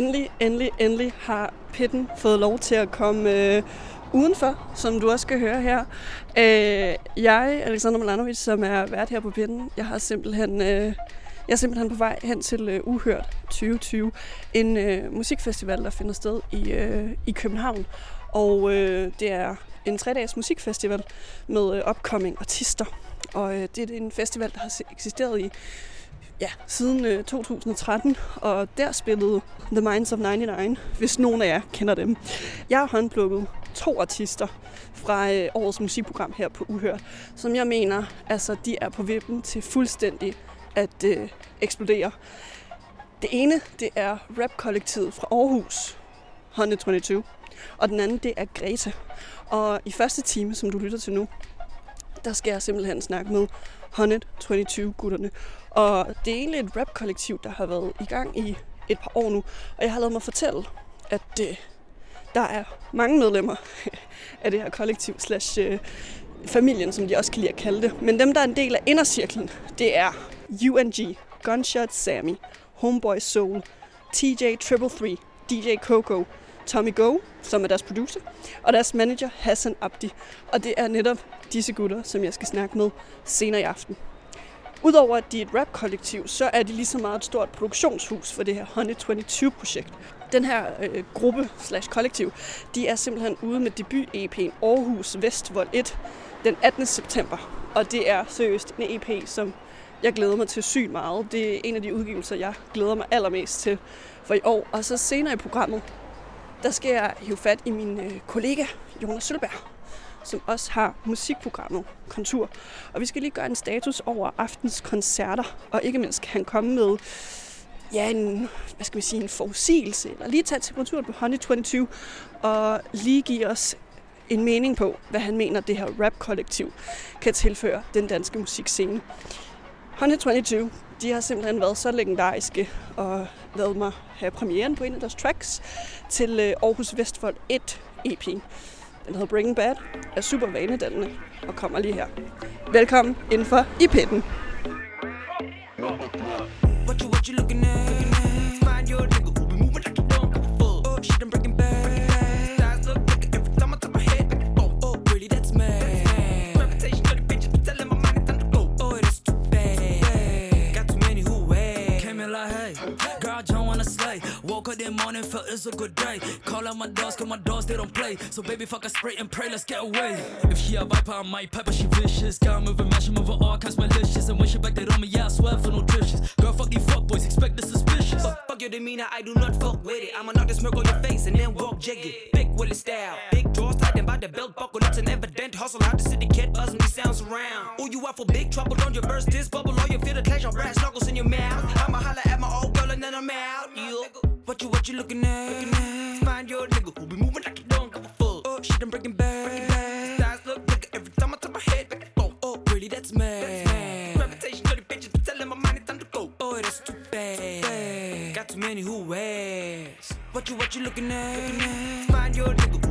endelig, endelig, endelig har Pitten fået lov til at komme øh, udenfor, som du også skal høre her. Øh, jeg, Alexander Milanovic, som er vært her på Pitten, jeg har simpelthen... Øh, jeg er simpelthen på vej hen til øh, Uhørt 2020, en øh, musikfestival, der finder sted i, øh, i København. Og øh, det er en tre-dages musikfestival med øh, upcoming artister. Og øh, det er en festival, der har eksisteret i ja, siden øh, 2013, og der spillede The Minds of 99, hvis nogen af jer kender dem. Jeg har håndplukket to artister fra øh, årets musikprogram her på Uhørt, som jeg mener, altså de er på vippen til fuldstændig at øh, eksplodere. Det ene, det er rapkollektivet fra Aarhus, 122, og den anden, det er Greta. Og i første time, som du lytter til nu, der skal jeg simpelthen snakke med 122-gutterne. Og det er egentlig et rap-kollektiv, der har været i gang i et par år nu. Og jeg har lavet mig fortælle, at øh, der er mange medlemmer af det her kollektiv, slash øh, familien, som de også kan lide at kalde det. Men dem, der er en del af indercirklen, det er UNG, Gunshot Sammy, Homeboy Soul, TJ Triple Three, DJ Coco, Tommy Go, som er deres producer, og deres manager Hassan Abdi. Og det er netop disse gutter, som jeg skal snakke med senere i aften. Udover at de er et rap-kollektiv, så er de lige så meget et stort produktionshus for det her Honey 22-projekt. Den her øh, gruppe slash kollektiv, de er simpelthen ude med debut-EP'en Aarhus Vestvold 1 den 18. september. Og det er seriøst en EP, som jeg glæder mig til sygt meget. Det er en af de udgivelser, jeg glæder mig allermest til for i år. Og så senere i programmet, der skal jeg hive fat i min øh, kollega Jonas Sølberg, som også har musikprogrammet Kontur. Og vi skal lige gøre en status over aftens koncerter, og ikke mindst kan han komme med ja, en, hvad skal man sige, en forudsigelse, eller lige tage temperaturen på Honey 22, og lige give os en mening på, hvad han mener, det her rap-kollektiv kan tilføre den danske musikscene. Honey 22, de har simpelthen været så legendariske og lavet mig have premieren på en af deres tracks til øh, Aarhus Vestfold 1 EP. Den hedder Breaking Bad, er super vanedannende og kommer lige her. Velkommen indenfor i pitten. What you, what you looking at? Find your nigga who be moving like you don't give a fuck. Oh, shit, I'm breaking bad. Woke up that morning, felt it's a good day. Call out my dogs, cause my dogs, they don't play. So baby, fuck a spray and pray, let's get away. If she a viper, I might pepper, she vicious. Got moving, mash, moving all kinds malicious. And when she back that on me, yeah, I swear for no dishes. Girl, fuck these fuck boys, expect the suspicious. Fuck, fuck your demeanor, I do not fuck with it. I'ma knock the smirk on your face and then walk jagged. Big Willie style, big drawers tightened by the belt buckle. It's an evident hustle. How the city cat buzz me sounds around. Oh, you out for big trouble? Don't you burst this bubble? Or you feel the clash of brass knuckles in your mouth? I'ma holla at my old girl and then I'm out. You. What you, what you looking at? Looking at? Find your nigga who be moving like you don't give a fuck. Oh, shit, I'm breaking bad. Breaking bad. Thighs look bigger every time I turn my head back and forth. Oh, really, that's mad. That's mad. Reputation the bitches, but telling my mind it's time to go. Oh, that's too bad. too bad. Got too many who ass. What you, what you looking at? Looking at? Find your nigga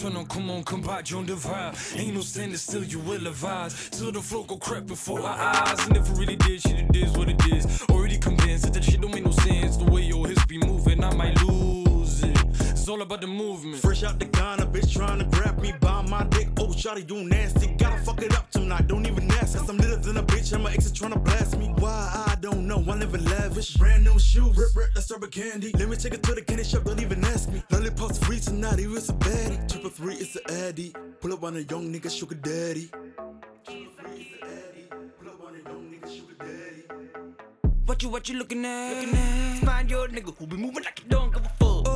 turn on, come on, come by, join the vibe. Ain't no standing still, you will advise. Till the flow go crap before our eyes. It really did, shit, it is what it is. Already convinced that that shit don't make no sense. The way your hips be moving, I might lose all about the movement. Fresh out the Ghana, bitch trying to grab me by my dick. Oh, shawty, you nasty. Gotta fuck it up tonight, don't even ask. Cause I'm litter than a bitch, and my ex is trying to blast me. Why, I don't know, I live in lavish. Brand new shoes, rip, rip, that's rubber candy. Let me take it to the candy shop, don't even ask me. Lollipops free tonight, he was a baddie. Triple three, it's a addy. Pull up on a young nigga, sugar daddy. Pull up on a don't need a sugar daddy what you, what you looking at? Looking at? Find your nigga who be moving like you don't give a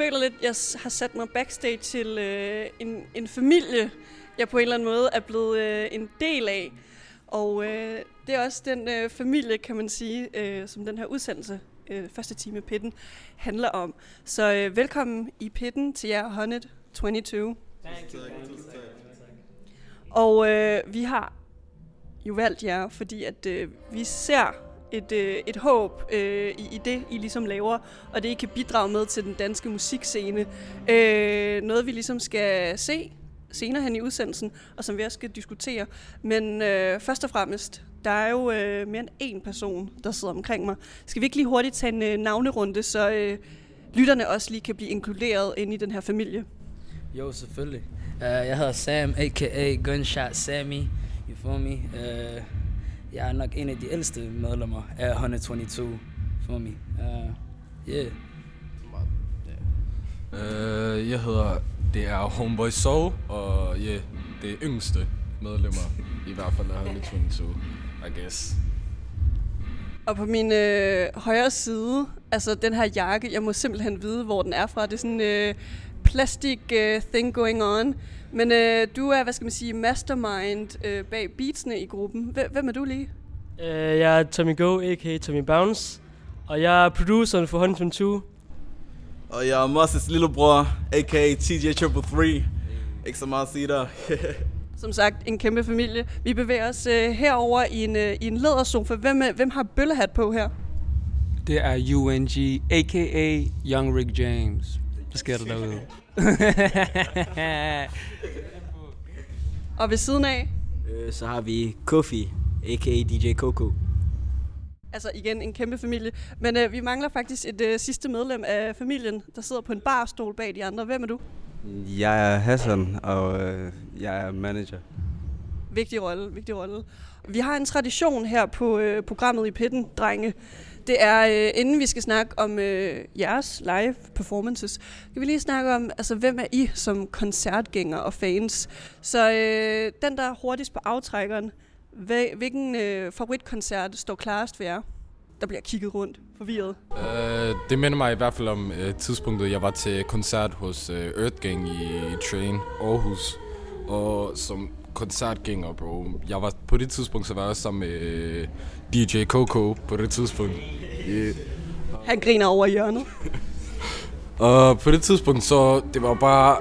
føler lidt, at jeg har sat mig backstage til øh, en, en familie, jeg på en eller anden måde er blevet øh, en del af. Og øh, det er også den øh, familie, kan man sige, øh, som den her udsendelse, øh, første time Pitten, handler om. Så øh, velkommen i Pitten til jer, Honnet 22. Og øh, vi har jo valgt jer, fordi at øh, vi ser et, øh, et håb øh, i, i det, I ligesom laver, og det, I kan bidrage med til den danske musikscene. Øh, noget, vi ligesom skal se senere hen i udsendelsen, og som vi også skal diskutere. Men øh, først og fremmest, der er jo øh, mere end én person, der sidder omkring mig. Skal vi ikke lige hurtigt tage en øh, navnerunde, så øh, lytterne også lige kan blive inkluderet ind i den her familie? Jo, selvfølgelig. Uh, jeg hedder Sam, a.k.a. Gunshot Sammy. You feel me? Uh, jeg er nok en af de ældste medlemmer af 122. Feel me? Uh, yeah. Øh, jeg hedder, det er Homeboy Soul, og ja, yeah, det er yngste medlemmer, i hvert fald af Honey 22, I guess. Og på min øh, højre side, altså den her jakke, jeg må simpelthen vide, hvor den er fra. Det er sådan en øh, plastic øh, thing going on. Men øh, du er, hvad skal man sige, mastermind øh, bag beatsene i gruppen. Hvem, hvem er du lige? Øh, jeg er Tommy Go, a.k.a. Tommy Bounce. Og jeg er produceren for 122. Og jeg er Moses lillebror, a.k.a. TJ Triple 3. Ikke så meget at sige der. Som sagt, en kæmpe familie. Vi bevæger os øh, herover i en, øh, i en lædersofa. Hvem, øh, hvem har bøllehat på her? Det er UNG, a.k.a. Young Rick James. Hvad sker der derude? Og ved siden af, Øh, så har vi Kofi, a.k.a. DJ Coco. altså igen en kæmpe familie. Men øh, vi mangler faktisk et øh, sidste medlem af familien, der sidder på en barstol bag de andre. Hvem er du? Jeg er Hassan, og øh, jeg er manager. Vigtig rolle, vigtig rolle. Vi har en tradition her på øh, programmet i Pitten, drenge. Det er, øh, inden vi skal snakke om øh, jeres live performances, kan vi lige snakke om, altså hvem er I som koncertgænger og fans? Så øh, den, der er hurtigst på aftrækkeren, hvilken øh, favoritkoncert står klarest for jer? Der bliver kigget rundt, forvirret. Uh, det minder mig i hvert fald om uh, tidspunktet, jeg var til koncert hos øh, uh, Earth Gang i Train, Aarhus. Og som koncertgænger, bro, jeg var på det tidspunkt, så var jeg også sammen med DJ Coco på det tidspunkt. Yeah. Han griner over hjørnet. Og på det tidspunkt, så det var bare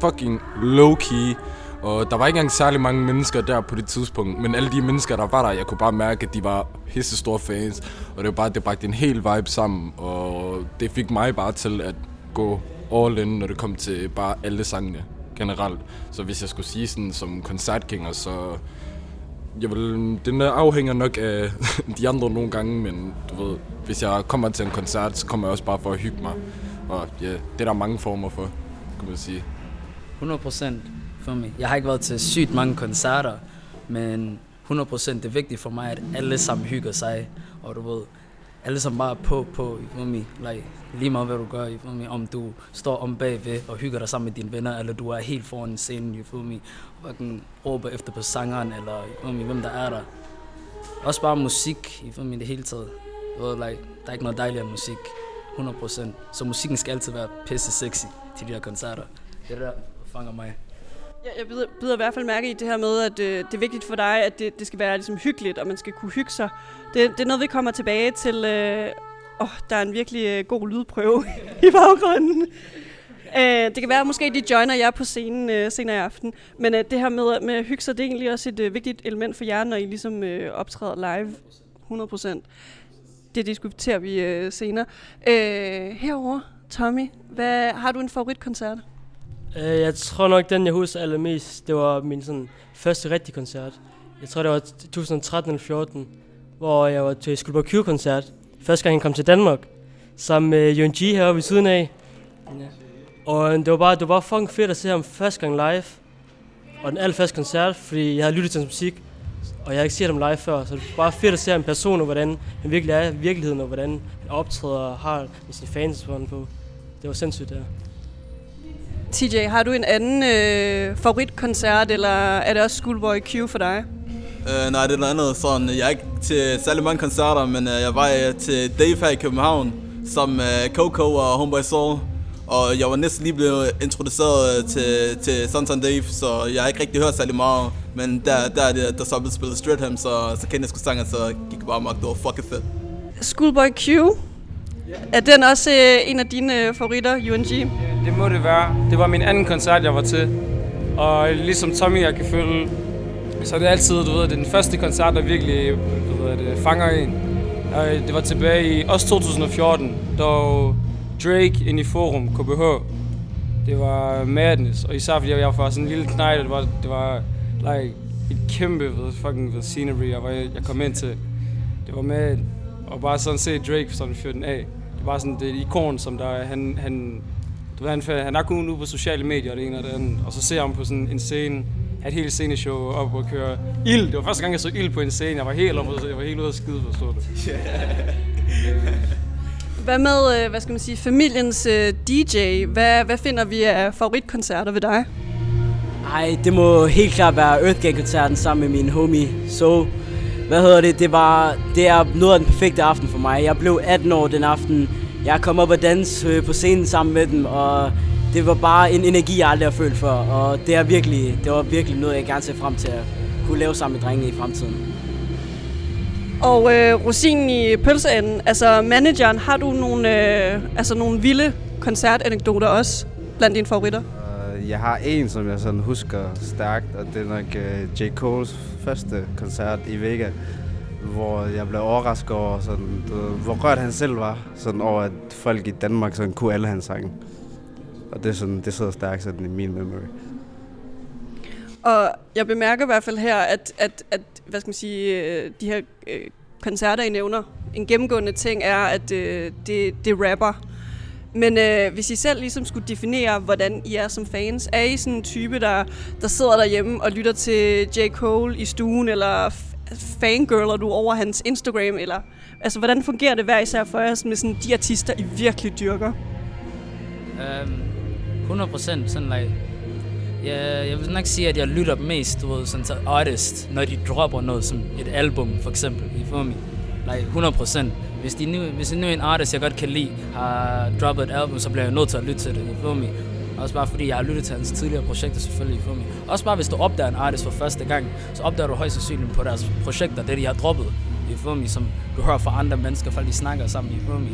fucking low-key. Og der var ikke engang særlig mange mennesker der på det tidspunkt. Men alle de mennesker, der var der, jeg kunne bare mærke, at de var store fans. Og det var bare, det bragte en hel vibe sammen. Og det fik mig bare til at gå all in, når det kom til bare alle sangene generelt. Så hvis jeg skulle sige sådan som koncertgænger, så... Jeg vil, den der afhænger nok af de andre nogle gange, men du ved, hvis jeg kommer til en koncert, så kommer jeg også bare for at hygge mig. Og ja, det er der mange former for, kan man sige. 100 procent for mig. Jeg har ikke været til sygt mange koncerter, men 100 procent det er vigtigt for mig, at alle sammen hygger sig. Og du ved, alle sammen bare på, på, you feel me? Like, lige meget hvad du gør, you feel me? om du står om bagved og hygger dig sammen med dine venner, eller du er helt foran scenen, you feel me? og fucking råber efter på sangeren, eller you feel me? hvem der er der. Også bare musik, you feel me? det hele taget. Du ved, like, der er ikke noget dejligere end musik, 100%. Så musikken skal altid være pisse sexy til de her koncerter. Det er det, der fanger mig. Jeg, jeg bider, bider i hvert fald mærke i det her med, at øh, det er vigtigt for dig, at det, det skal være ligesom, hyggeligt, og man skal kunne hygge sig. Det, det er noget, vi kommer tilbage til. Øh, oh, der er en virkelig øh, god lydprøve i baggrunden. Øh, det kan være, at måske de joiner jer på scenen øh, senere i aften. Men øh, det her med, med at hygge sig, det er egentlig også et øh, vigtigt element for jer, når I ligesom øh, optræder live. 100%. Det diskuterer vi øh, senere. Øh, herover, Tommy, hvad, har du en favoritkoncert? Øh, jeg tror nok, den jeg husker allermest, det var min sådan, første rigtige koncert. Jeg tror, det var 2013 eller 14, hvor jeg var til Skulper Q-koncert. Første gang, han kom til Danmark. Sammen med UNG heroppe ved siden af. Ja. Og det var bare, det var bare fucking fedt at se ham første gang live. Og den allerførste koncert, fordi jeg havde lyttet til hans musik. Og jeg har ikke set ham live før, så det var bare fedt at se ham person, og hvordan han virkelig er i virkeligheden, og hvordan han optræder og har med sine fans på. Det var sindssygt, ja. TJ, har du en anden øh, favoritkoncert, eller er det også Schoolboy Q for dig? Uh, nej, det er noget andet. Sådan, jeg er ikke til særlig mange koncerter, men uh, jeg var uh, til Dave her i København, som uh, Coco og Homeboy Soul. Og jeg var næsten lige blevet introduceret til, til Sunshine Dave, så jeg har ikke rigtig hørt særlig meget. Men der, der er det, der så blev spillet Stratham, så, så kendte jeg sgu sangen, så gik jeg bare magt, det var fucking fedt. Schoolboy Q. Er den også øh, en af dine øh, favoritter, UNG? Det må det være. Det var min anden koncert, jeg var til. Og ligesom Tommy, jeg kan føle, så er det altid, du ved, det er den første koncert, der virkelig du ved, det fanger en. Og det var tilbage i også 2014, da Drake ind i Forum, KBH. Det var madness, og især fordi jeg var sådan en lille knejt, det var, det var like, et kæmpe ved, fucking ved scenery, jeg, var, jeg kom ind til. Det var med, og bare sådan se Drake sådan fyre den af. Det var sådan det er et ikon, som der, han, han, du ved, han, han er kun ude på sociale medier, det ene og det andet, og så ser ham på sådan en scene, have et helt sceneshow op og køre ild. Det var første gang, jeg så ild på en scene. Jeg var helt, oppe, jeg var helt ude af skide, forstår du. Hvad med, øh, hvad skal man sige, familiens øh, DJ? Hvad, hvad finder vi af favoritkoncerter ved dig? Ej, det må helt klart være Earthgang-koncerten sammen med min homie. Så, hvad hedder det? Det, var, det er noget af den perfekte aften for mig. Jeg blev 18 år den aften. Jeg kom op og danse øh, på scenen sammen med dem, og det var bare en energi, jeg aldrig har følt før. Og det, er virkelig, det var virkelig noget, jeg gerne ser frem til at kunne lave sammen med drengene i fremtiden. Og øh, rosinen i pølseenden, altså manageren, har du nogle, øh, altså nogle vilde koncertanekdoter også blandt dine favoritter? Jeg har en, som jeg sådan husker stærkt, og det er nok uh, J. Cole's første koncert i Vega, hvor jeg blev overrasket over, sådan, du, hvor rørt han selv var, sådan over at folk i Danmark sådan, kunne alle hans sange. Og det, er sådan, det sidder stærkt sådan, i min memory. Og jeg bemærker i hvert fald her, at, at, at hvad skal man sige, øh, de her øh, koncerter, I nævner, en gennemgående ting er, at øh, det, det rapper. Men øh, hvis I selv ligesom skulle definere, hvordan I er som fans, er I sådan en type, der, der sidder derhjemme og lytter til J. Cole i stuen, eller fangirler du over hans Instagram, eller altså, hvordan fungerer det hver især for jer med sådan de artister, I virkelig dyrker? Øhm, um, 100 procent, sådan like, Ja, jeg vil nok sige, at jeg lytter mest du ved, sådan til artist, når de dropper noget som et album, for eksempel. I får mig? Like 100 procent. Hvis, de nu, hvis nu en artist, jeg godt kan lide, har droppet et album, så bliver jeg nødt til at lytte til det. you feel me? Også bare fordi jeg har lyttet til hans tidligere projekter selvfølgelig. For mig. Også bare hvis du opdager en artist for første gang, så opdager du højst sandsynligt på deres projekter, det de har droppet. you feel mig, som du hører fra andre mennesker, folk de snakker sammen. I feel me?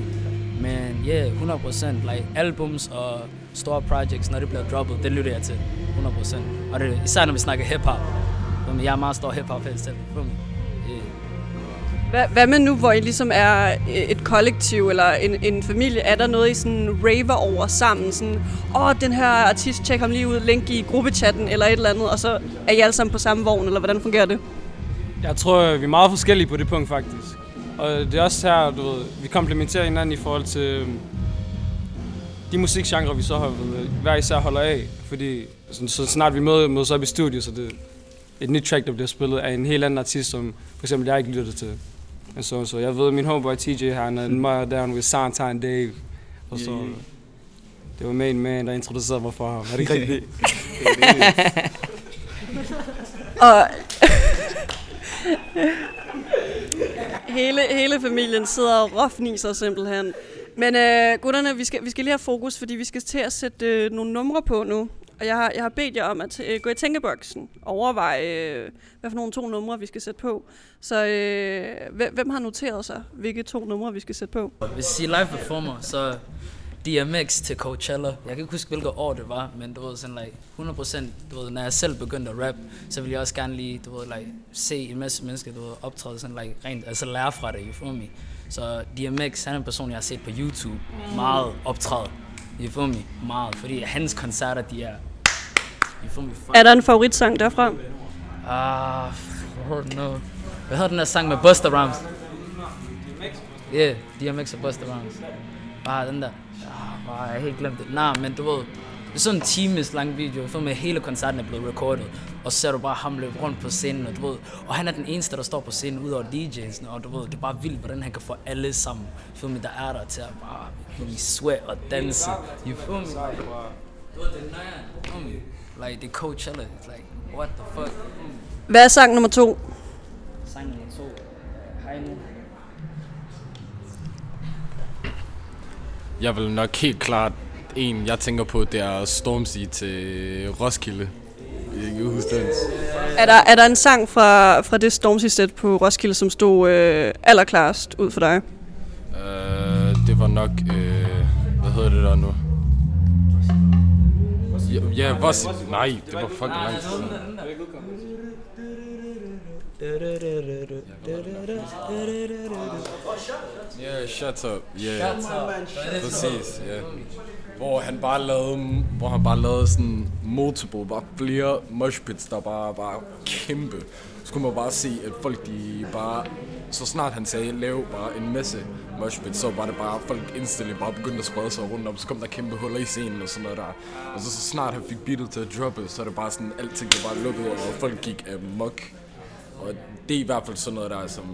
Men ja, yeah, 100%. Like albums og store projects, når det bliver droppet, det lytter jeg til. 100%. Og det, især når vi snakker hiphop, Jeg er meget stor hip-hop helt selv. Yeah. Hvad, hvad med nu, hvor I ligesom er øh, et kollektiv eller en, en familie? Er der noget, I sådan raver over sammen? Sådan, åh, den her artist, tjek ham lige ud, link i gruppechatten eller et eller andet, og så er I alle sammen på samme vogn, eller hvordan fungerer det? Jeg tror, øh, vi er meget forskellige på det punkt, faktisk. Og det er også her, du ved, vi komplementerer hinanden i forhold til øh, de musikgenre, vi så har ved, hver især holder af. Fordi så, så snart vi møder, mødes op i studiet, så det et nyt track, der bliver spillet af en helt anden artist, som for eksempel jeg ikke lytter til. Og så, så jeg ved, min homeboy TJ, han er more down with Soundtime Dave. Og så, yeah. det var main man, der introducerede mig for ham. Er det ikke rigtigt? og hele, hele familien sidder og råfniser simpelthen. Men øh, gutterne, vi skal, vi skal lige have fokus, fordi vi skal til at sætte øh, nogle numre på nu. Og jeg har, jeg har bedt jer om at øh, gå i tænkeboksen overveje, øh, hvad for nogle to numre, vi skal sætte på. Så øh, hvem har noteret sig, hvilke to numre, vi skal sætte på? Hvis I live performer, så DMX til Coachella. Jeg kan ikke huske, hvilket år det var, men du ved, sådan like 100%, du ved, når jeg selv begyndte at rap, så ville jeg også gerne lige, du ved, like, se en masse mennesker, du ved, optræde sådan like, rent, altså lære fra det, you feel me? Så DMX, han er en person, jeg har set på YouTube, meget optræde, you feel me? Meget, fordi hans koncerter, de er, you feel me? Er der en favoritsang derfra? Ah, uh, no. Hvad hedder den der sang med Busta Rhymes? Yeah, DMX og Busta Rhymes. Bare den der. Oh, jeg har helt glemt det. Nej, men du ved, det er sådan en times lang video, for med hele koncerten er blevet recordet, og så ser du bare ham løbe rundt på scenen, og du ved, og han er den eneste, der står på scenen, ud over DJ'en, og du ved, det er bare vildt, hvordan han kan få alle sammen, for mig, der er der til at bare, for mig, sweat og danse, you feel me? Du ved, det er nøjeren, like, det er Coachella, it's like, what the fuck? Hvad er sang nummer to? Sang nummer to, hej nu. Jeg vil nok helt klart en, jeg tænker på, det er Stormzy til Roskilde. Er der, er der en sang fra, fra det Stormzy-sæt på Roskilde, som stod øh, allerklarest ud for dig? Øh, det var nok... Øh, hvad hedder det der nu? Ja, ja Vos... Nej, det var fucking lang tid siden. Yeah, shut up. Yeah. Præcis, ja. Hvor han bare lavede, hvor han bare lavede sådan multiple, bare flere moshpits, der bare var kæmpe. Så kunne man bare se, at folk de bare, så snart han sagde, lav bare en masse moshpits, så var det bare, folk indstillet bare begyndte at sprede sig rundt om, så kom der kæmpe huller i scenen og sådan noget der. Og så, så snart han fik beatet til at droppe, så er det bare sådan, alting blev bare lukket, og folk gik amok. Og det er i hvert fald sådan noget der, som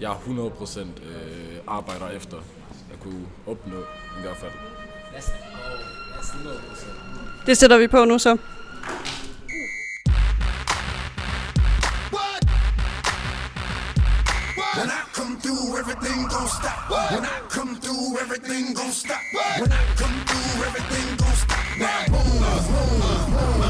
jeg 100% øh, arbejder efter at kunne opnå i hvert fald. 100%. Det sætter vi på nu så. When I come through, everything gon' stop. When I come through, everything gon' stop. When I come through, everything gon' stop. Now boom, boom, boom,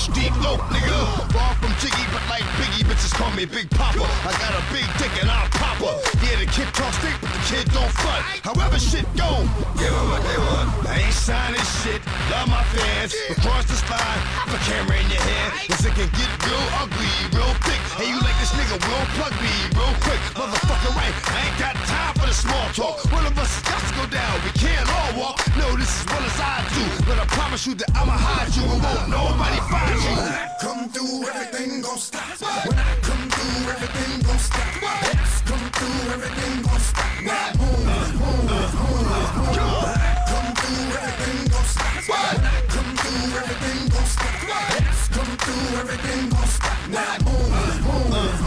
Steep low nigga. Far from Jiggy, but like Biggie, bitches call me Big Papa. I got a big dick and I'll pop her. Yeah, the kid talk stick, but the kid don't front. However shit go. Give her what they want. I ain't signing shit. Love my fans. Across the spine. Have a camera in your hand. Cause it can get real ugly, real thick. Hey, you like this nigga? Will plug me real quick. Motherfucker, right? I ain't got time for the small talk. One of us has got to go down. We can't all walk. No, this is well as I do. But I promise you that I'ma hide you and won't nobody find you. When I come through, everything gon' stop. When I come through, everything gon' stop. X come through, everything gon' stop. Now boom, boom, boom, boom. When I come through, everything gon' stop. When I come through, everything gon' stop. X come through, everything gon' stop. Now boom, boom, boom.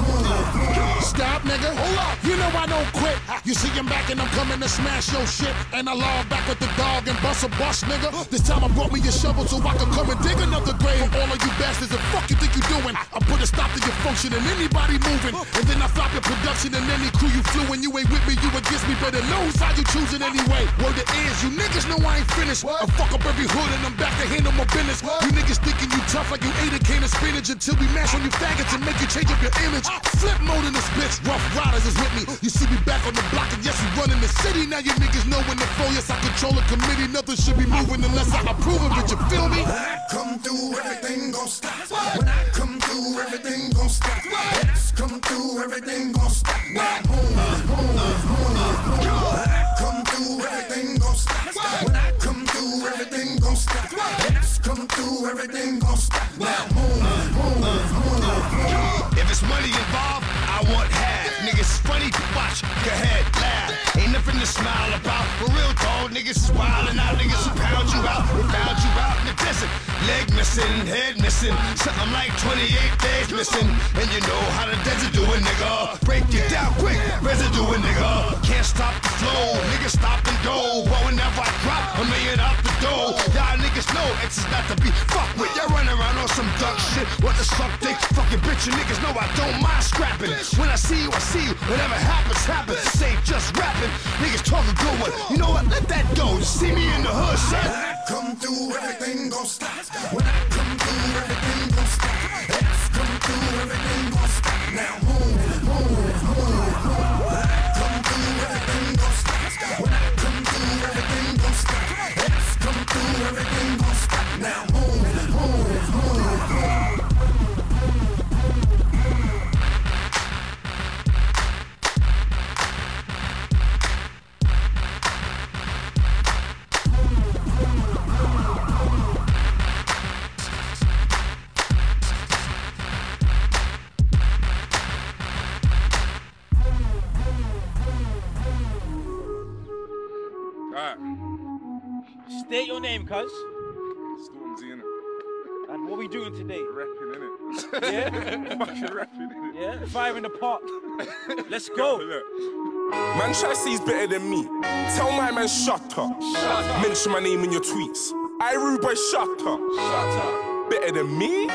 Stop, nigga. Hold up. Know I don't quit. You see him back and I'm coming to smash your shit. And I log back with the dog and bust a bus, nigga. This time I brought me a shovel so I can come and dig another grave. All of you bastards, the fuck you think you're doing? I put a stop to your function and anybody moving. And then I flop your production and any crew you flew. And you ain't with me, you against me. Better lose how you choosing anyway. Word it is, you niggas know I ain't finished. I fuck up every hood and I'm back to handle my business. You niggas thinking you tough like you ate a can of spinach until we mash on you faggots and make you change up your image. Flip mode in this bitch, rough riders is with me. You see me back on the block and yes, we running the city. Now you niggas know when to flow. Yes, I control a committee. Nothing should be moving unless I approve of it. You feel me? When I come through, everything gon' stop. When I come through, everything gon' stop. X come through, everything gon' stop. Boom, niggas is wildin' out. Niggas will pound you out. They found you out in the desert. Leg missing, head missing. Something like 28 days missing. And you know how the desert do it, nigga. Break it down quick. Residue it, nigga. Can't stop the flow. Niggas stop and go. But whenever I drop a million out door, y'all niggas know X is not to be fucked with. Y'all run around on some duck shit. What the suck dick? Fucking bitch, you niggas know I don't mind scrapping. When I see you, I see you. Whatever happens, happens. This ain't just rapping. Niggas talk a good one. You know what? Let that go. You see me in the hood, son. When I come through, everything gon' stop. When I come through, everything gon' stop. X come through, everything gon' stop. Now boom, boom, boom. Everything name, cuz. Stormzy in it. And What we doing today? Rapping, innit? Yeah? Fucking rapping, innit? Yeah? Fire in the pot. Let's go. Man say better than me. Tell my man shut up. Mention my name in your tweets. I rude boy, shut up. Shut up. Better than me?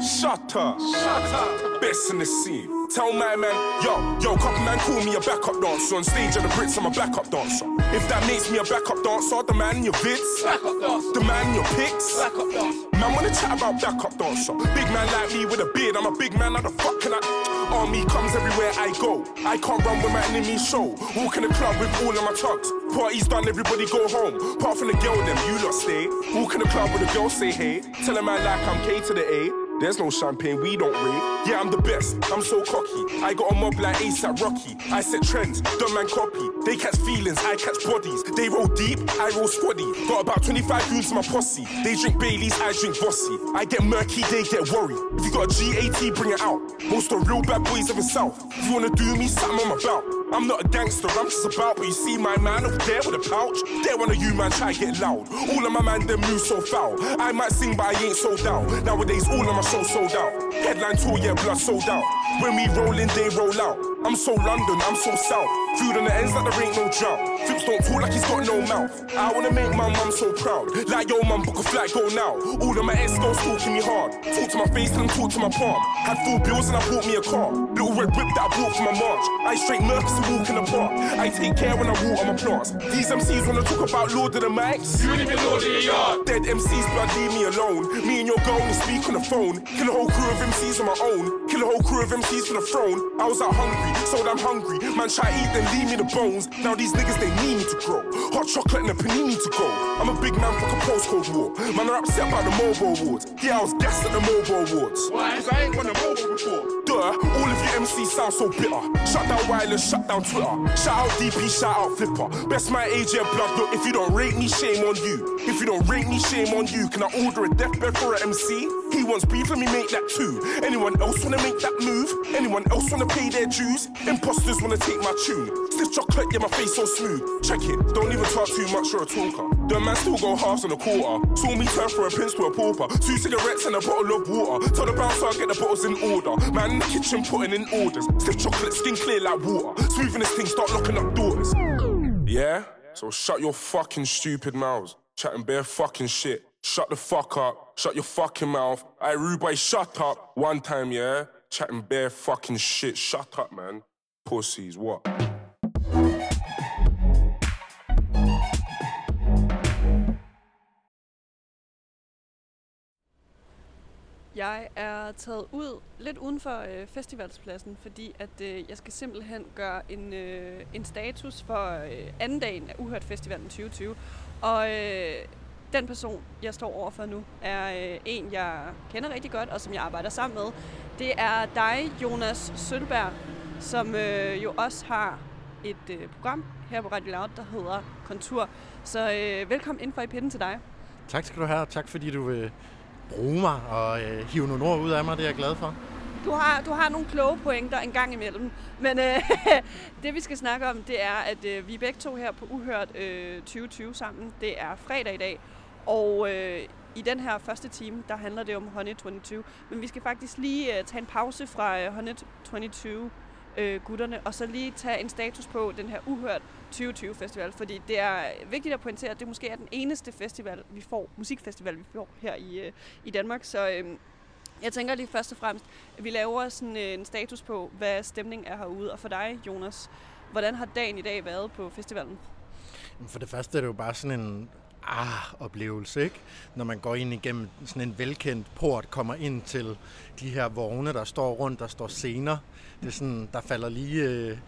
Shut up. Shut up. Best in the scene. Tell my man, yo, yo, couple man call me a backup dancer. On stage at the Brits, I'm a backup dancer. If that makes me a backup dancer, the man in your vids, Backup dancer. the man in your pics, Backup dancer. Man wanna chat about backup dancer. Big man like me with a beard, I'm a big man, how the fuck can I? Army comes everywhere I go. I can't run with my enemies show. Walk in the club with all of my tugs. Party's done, everybody go home. Apart from the girl, them you lot stay. Walk in the club with a girl, say hey. Tell a man like I'm K to the A. There's no champagne, we don't rave. Yeah, I'm the best, I'm so cocky. I got a mob like ASAP Rocky. I set trends, dumb man copy. They catch feelings, I catch bodies. They roll deep, I roll squaddy. Got about 25 goons in my posse. They drink Baileys, I drink Vossi. I get murky, they get worried. If you got a GAT, bring it out. Most of the real bad boys of the south. If you wanna do me, something I'm about. I'm not a gangster, I'm just about. But you see my man up there with a pouch. There one of you man try to get loud. All of my man them move so foul. I might sing, but I ain't sold out. Nowadays, all of my shows sold out. Headline tour, yeah, blood sold out. When we roll in, they roll out. I'm so London, I'm so south. Food on the ends like there ain't no drought. Flips don't talk like he's got no mouth. I wanna make my mum so proud. Like yo, mum, book a flight, go now. All of my ex girls talking me hard. Talk to my face and talk to my palm. Had full bills and I bought me a car. Little red whip that I bought for my march. I straight Walk in the park. I take care when I walk on my plants. These MCs wanna talk about Lord of the Mics. You ain't even Lord of the Yard. Dead MCs, blood, leave me alone. Me and your girl only speak on the phone. Kill a whole crew of MCs on my own. Kill a whole crew of MCs for the throne. I was out hungry, so I'm hungry. Man, try eat, then leave me the bones. Now these niggas, they need me to grow. Hot chocolate and a panini to go. I'm a big man, fuck a postcode war. Man, are upset about the mobile awards. Yeah, I was gassed at the mobile awards. Why? Cause I ain't won a mobile before. All of you MCs sound so bitter. Shut down wireless, shut down Twitter. Shout out DP, shout out Flipper. Best my AJ blood, look, if you don't rate me, shame on you. If you don't rate me, shame on you. Can I order a deathbed for an MC? He wants beef, let me make that too. Anyone else wanna make that move? Anyone else wanna pay their dues? Imposters wanna take my tune. Stiff chocolate, yeah, my face so smooth. Check it, don't even talk too much, you're a talker. The man still go halves and a quarter. Saw me turn from a prince to a pauper. Two cigarettes and a bottle of water. Tell the bouncer I'll get the bottles in order. Man in the kitchen putting in orders. Stiff chocolate, skin clear like water. Smoothing this thing, start locking up doors. Yeah? So shut your fucking stupid mouths. Chatting bare fucking shit. Shut the fuck up. Shut your fucking mouth. I rude boy, shut up. One time, yeah? Chatting bare fucking shit. Shut up, man. Pussies, what? Jeg er taget ud lidt uden for øh, festivalspladsen, fordi at øh, jeg skal simpelthen gøre en, øh, en status for øh, anden dagen af Uhørt Festivalen 2020. Og øh, den person, jeg står overfor nu, er øh, en, jeg kender rigtig godt, og som jeg arbejder sammen med. Det er dig, Jonas Sølberg, som øh, jo også har et øh, program her på Radio Loud, der hedder Kontur. Så øh, velkommen ind for i pinden til dig. Tak skal du have, og tak fordi du vil bruge mig og øh, hive nogle ord ud af mig, det er jeg glad for. Du har, du har nogle kloge pointer en gang imellem, men øh, det vi skal snakke om, det er, at øh, vi er begge to her på Uhørt øh, 2020 sammen. Det er fredag i dag, og øh, i den her første time, der handler det om Honey 22. Men vi skal faktisk lige øh, tage en pause fra øh, Honey 22 øh, gutterne, og så lige tage en status på den her Uhørt 2020 festival, fordi det er øh, vigtigt at pointere, at det måske er den eneste festival, vi får, musikfestival, vi får her i, øh, i Danmark. Så øh, jeg tænker lige først og fremmest, at vi laver sådan øh, en status på, hvad stemningen er herude. Og for dig, Jonas, hvordan har dagen i dag været på festivalen? For det første er det jo bare sådan en ah-oplevelse, ikke? Når man går ind igennem sådan en velkendt port, kommer ind til de her vogne, der står rundt, der står scener. Det er sådan, der falder lige... Øh,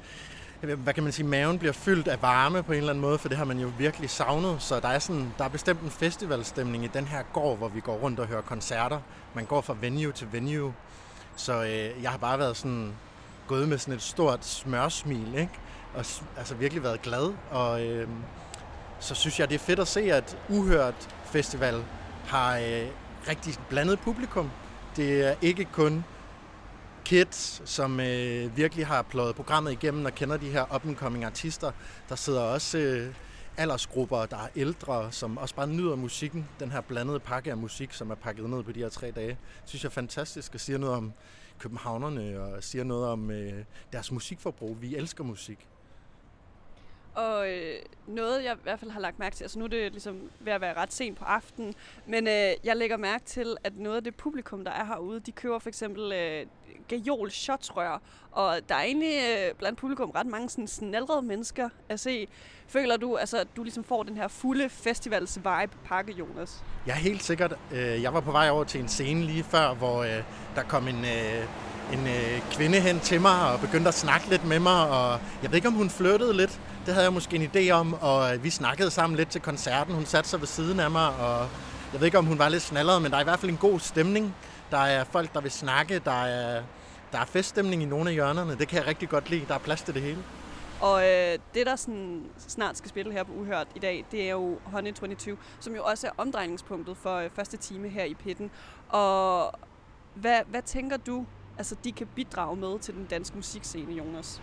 hvad kan man sige, maven bliver fyldt af varme på en eller anden måde, for det har man jo virkelig savnet. Så der er, sådan, der er bestemt en festivalstemning i den her gård, hvor vi går rundt og hører koncerter. Man går fra venue til venue. Så øh, jeg har bare været sådan, gået med sådan et stort smørsmil, ikke? Og altså virkelig været glad. Og øh, så synes jeg, det er fedt at se, at Uhørt Festival har øh, rigtig blandet publikum. Det er ikke kun kids, som øh, virkelig har pløjet programmet igennem og kender de her up-and-coming artister. Der sidder også øh, aldersgrupper, der er ældre, som også bare nyder musikken. Den her blandede pakke af musik, som er pakket ned på de her tre dage, synes jeg er fantastisk og siger noget om københavnerne og siger noget om øh, deres musikforbrug. Vi elsker musik. Og øh, noget, jeg i hvert fald har lagt mærke til, altså nu er det ligesom ved at være ret sent på aftenen, men øh, jeg lægger mærke til, at noget af det publikum, der er herude, de køber for eksempel øh, gajol shotsrør, og der er egentlig øh, blandt publikum ret mange sådan snaldrede mennesker at se. Føler du, altså, at du ligesom får den her fulde festivals vibe pakke, Jonas? Ja, helt sikkert. Øh, jeg var på vej over til en scene lige før, hvor øh, der kom en, øh, en øh, kvinde hen til mig og begyndte at snakke lidt med mig, og jeg ved ikke, om hun flyttede lidt. Det havde jeg måske en idé om, og vi snakkede sammen lidt til koncerten. Hun satte sig ved siden af mig, og jeg ved ikke, om hun var lidt snallet, men der er i hvert fald en god stemning. Der er folk, der vil snakke, der er, der er feststemning i nogle af hjørnerne. Det kan jeg rigtig godt lide. Der er plads til det hele. Og øh, det, der sådan snart skal spille her på Uhørt i dag, det er jo Honey 22, som jo også er omdrejningspunktet for øh, første time her i pitten. Og hvad, hvad tænker du, altså de kan bidrage med til den danske musikscene, Jonas?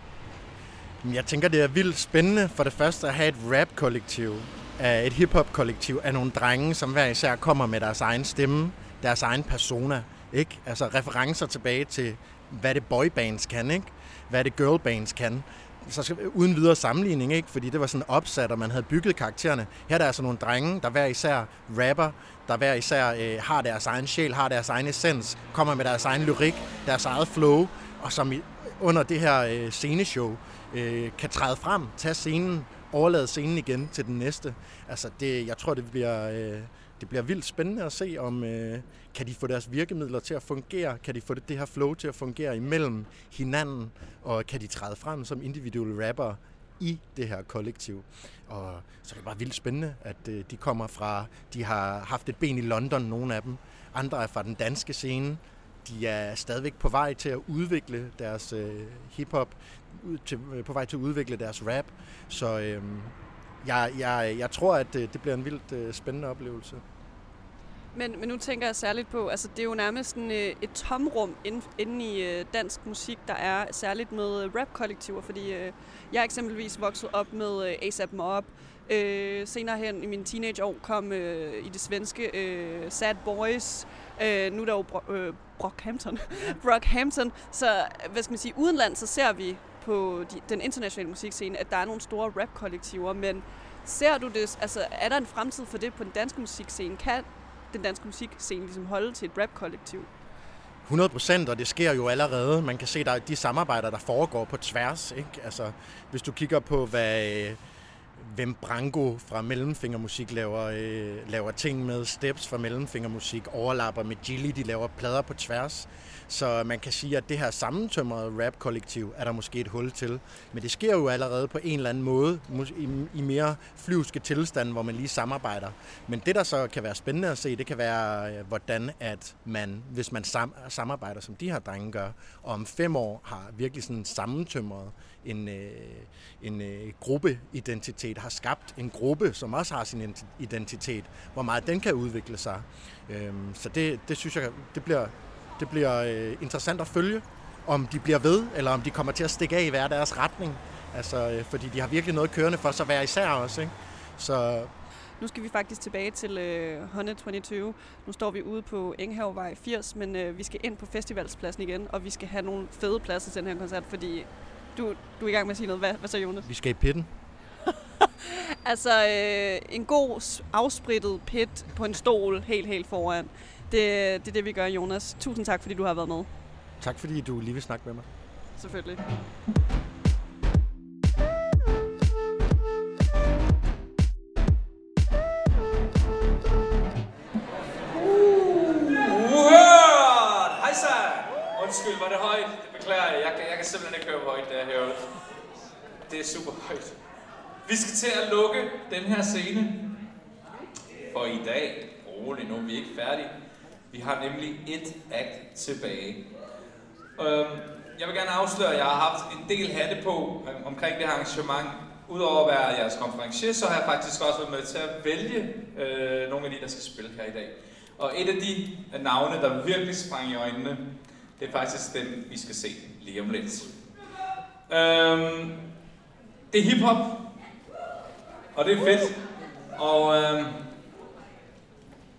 Jeg tænker, det er vildt spændende for det første at have et rap-kollektiv, øh, et hip-hop-kollektiv af nogle drenge, som hver især kommer med deres egen stemme, deres egen persona. Ikke? Altså referencer tilbage til, hvad det boybands kan, ikke? hvad det girlbands kan. Så skal, uden videre sammenligning, ikke? fordi det var sådan opsat, og man havde bygget karaktererne. Her er der altså nogle drenge, der hver især rapper, der hver især øh, har deres egen sjæl, har deres egen essens, kommer med deres egen lyrik, deres eget flow, og som i, under det her øh, sceneshow øh, kan træde frem, tage scenen, overlade scenen igen til den næste. Altså, det, jeg tror, det bliver, øh, det bliver vildt spændende at se, om øh, kan de få deres virkemidler til at fungere, kan de få det, det her flow til at fungere imellem hinanden, og kan de træde frem som individuelle rapper i det her kollektiv. Og så er det bare vildt spændende, at øh, de kommer fra, de har haft et ben i London, nogle af dem. Andre er fra den danske scene. De er stadigvæk på vej til at udvikle deres øh, hiphop, til, øh, på vej til at udvikle deres rap. Så øh, jeg, jeg, jeg tror, at øh, det bliver en vildt øh, spændende oplevelse. Men, men nu tænker jeg særligt på, altså det er jo nærmest sådan, øh, et tomrum inde, inde i øh, dansk musik, der er særligt med øh, rap-kollektiver, fordi øh, jeg er eksempelvis vokset op med øh, ASAP Mob. Øh, senere hen i mine teenageår kom øh, i det svenske øh, Sad Boys. Øh, nu er der jo Bro- øh, Brockhampton. Brockhampton. Så hvad skal man sige, udenland, så ser vi på de, den internationale musikscene, at der er nogle store rap-kollektiver, men ser du det, altså er der en fremtid for det på den danske musikscene? Kan den danske musikscene ligesom holde til et rap-kollektiv? 100 procent, og det sker jo allerede. Man kan se, der er de samarbejder, der foregår på tværs. Ikke? Altså, hvis du kigger på, hvad øh, hvem Branko fra Mellemfingermusik laver, øh, laver ting med, Steps fra Mellemfingermusik overlapper med Gilly, de laver plader på tværs. Så man kan sige, at det her sammentømrede rap-kollektiv er der måske et hul til. Men det sker jo allerede på en eller anden måde, i, i mere flyvske tilstande, hvor man lige samarbejder. Men det, der så kan være spændende at se, det kan være, øh, hvordan at man, hvis man sam- samarbejder, som de her drenge gør, og om fem år har virkelig sådan sammentømret en, øh, en øh, gruppeidentitet, har skabt en gruppe, som også har sin identitet, hvor meget den kan udvikle sig. Øhm, så det, det synes jeg, det bliver, det bliver øh, interessant at følge, om de bliver ved, eller om de kommer til at stikke af i hver deres retning. Altså, øh, fordi de har virkelig noget kørende for sig hver især også, ikke? Så Nu skal vi faktisk tilbage til øh, Honey 22. Nu står vi ude på Enghavevej 80, men øh, vi skal ind på festivalspladsen igen, og vi skal have nogle fede pladser til den her koncert, fordi du, du er i gang med at sige noget. Hvad, hvad så, Jonas? vi skal i pitten. Altså, øh, en god afsprittet pit på en stol helt, helt foran. Det, det er det, vi gør, Jonas. Tusind tak, fordi du har været med. Tak fordi du lige vil snakke med mig. Selvfølgelig. Undskyld, var det højt? Det beklager jeg. Jeg kan, jeg kan simpelthen ikke høre, hvor højt det er herude. Det er super højt. Vi skal til at lukke den her scene for i dag. Rolig, nu er vi ikke færdige. Vi har nemlig et act tilbage. Øhm, jeg vil gerne afsløre, at jeg har haft en del hatte på øhm, omkring det her arrangement. Udover at være jeres konferencier, så har jeg faktisk også været med til at vælge øh, nogle af de, der skal spille her i dag. Og et af de øh, navne, der virkelig sprang i øjnene, det er faktisk dem, vi skal se lige om lidt. Øhm, det er hiphop. Og det er fedt. Og øhm,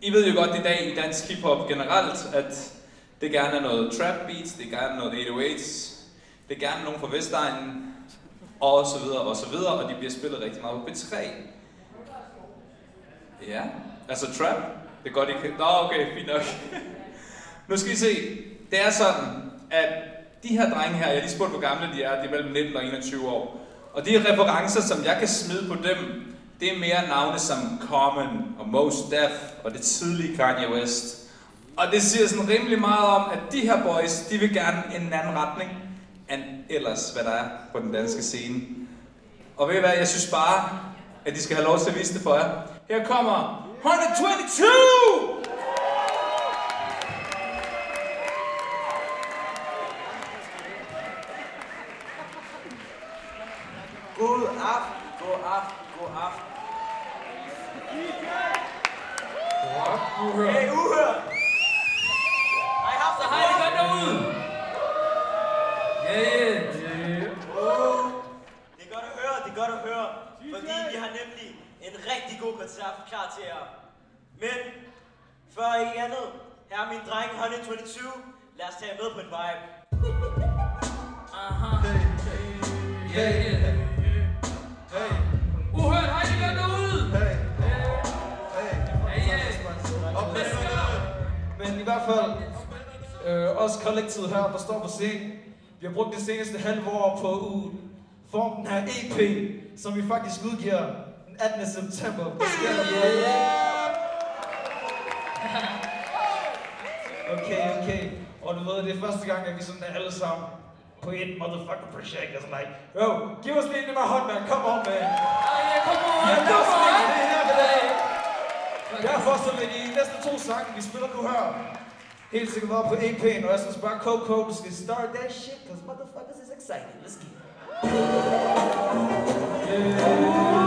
I ved jo godt i dag i dansk hiphop generelt, at det gerne er noget trap beats, det er gerne noget 808's, det er gerne nogen fra Vestegnen, og så videre, og så videre, og de bliver spillet rigtig meget på B3. Ja, altså trap, det er godt, I kan... Nå, okay, fint nok. nu skal I se, det er sådan, at de her drenge her, jeg lige spurgte, hvor gamle de er, de er mellem 19 og 21 år. Og de referencer, som jeg kan smide på dem, det er mere navne som Common og Mos Def og det tidlige Kanye West. Og det siger sådan rimelig meget om, at de her boys, de vil gerne en anden retning, end ellers, hvad der er på den danske scene. Og ved I hvad, jeg synes bare, at de skal have lov til at vise det for jer. Her kommer 122! God aften, god aften, god aften. Uhørt. Hey, uhørt! Har I haft det Hej, det godt derude! Ja, ja. Oh, det er godt at høre, det er godt at høre. Fordi vi har nemlig en koncert klar til jer. Men før ikke andet, her er min dreng 122. Lad os tage med på en vibe. Aha. Ja, ja. Hey. Uhørt, hej, det godt derude! Hey. Hey, Men i hvert fald, øh, os kollektivet her, der står på scenen, vi har brugt det seneste halve år på at forme den her EP, som vi faktisk udgiver 18. september. Hvad sker der yeah. Okay, okay. Og du ved, det er første gang, at vi sådan er alle sammen på et motherfucking projekt. Og sådan like, yo, giv os lige den her hånd, man. Come on, man. Ja, come on, Ja, come on. det her med dag. Derfor så vil de næste to sange, vi spiller nu her, helt sikkert være på EP'en, og jeg synes bare, Coco, du skal start that shit, cause motherfuckers is excited. Let's get Kom nu,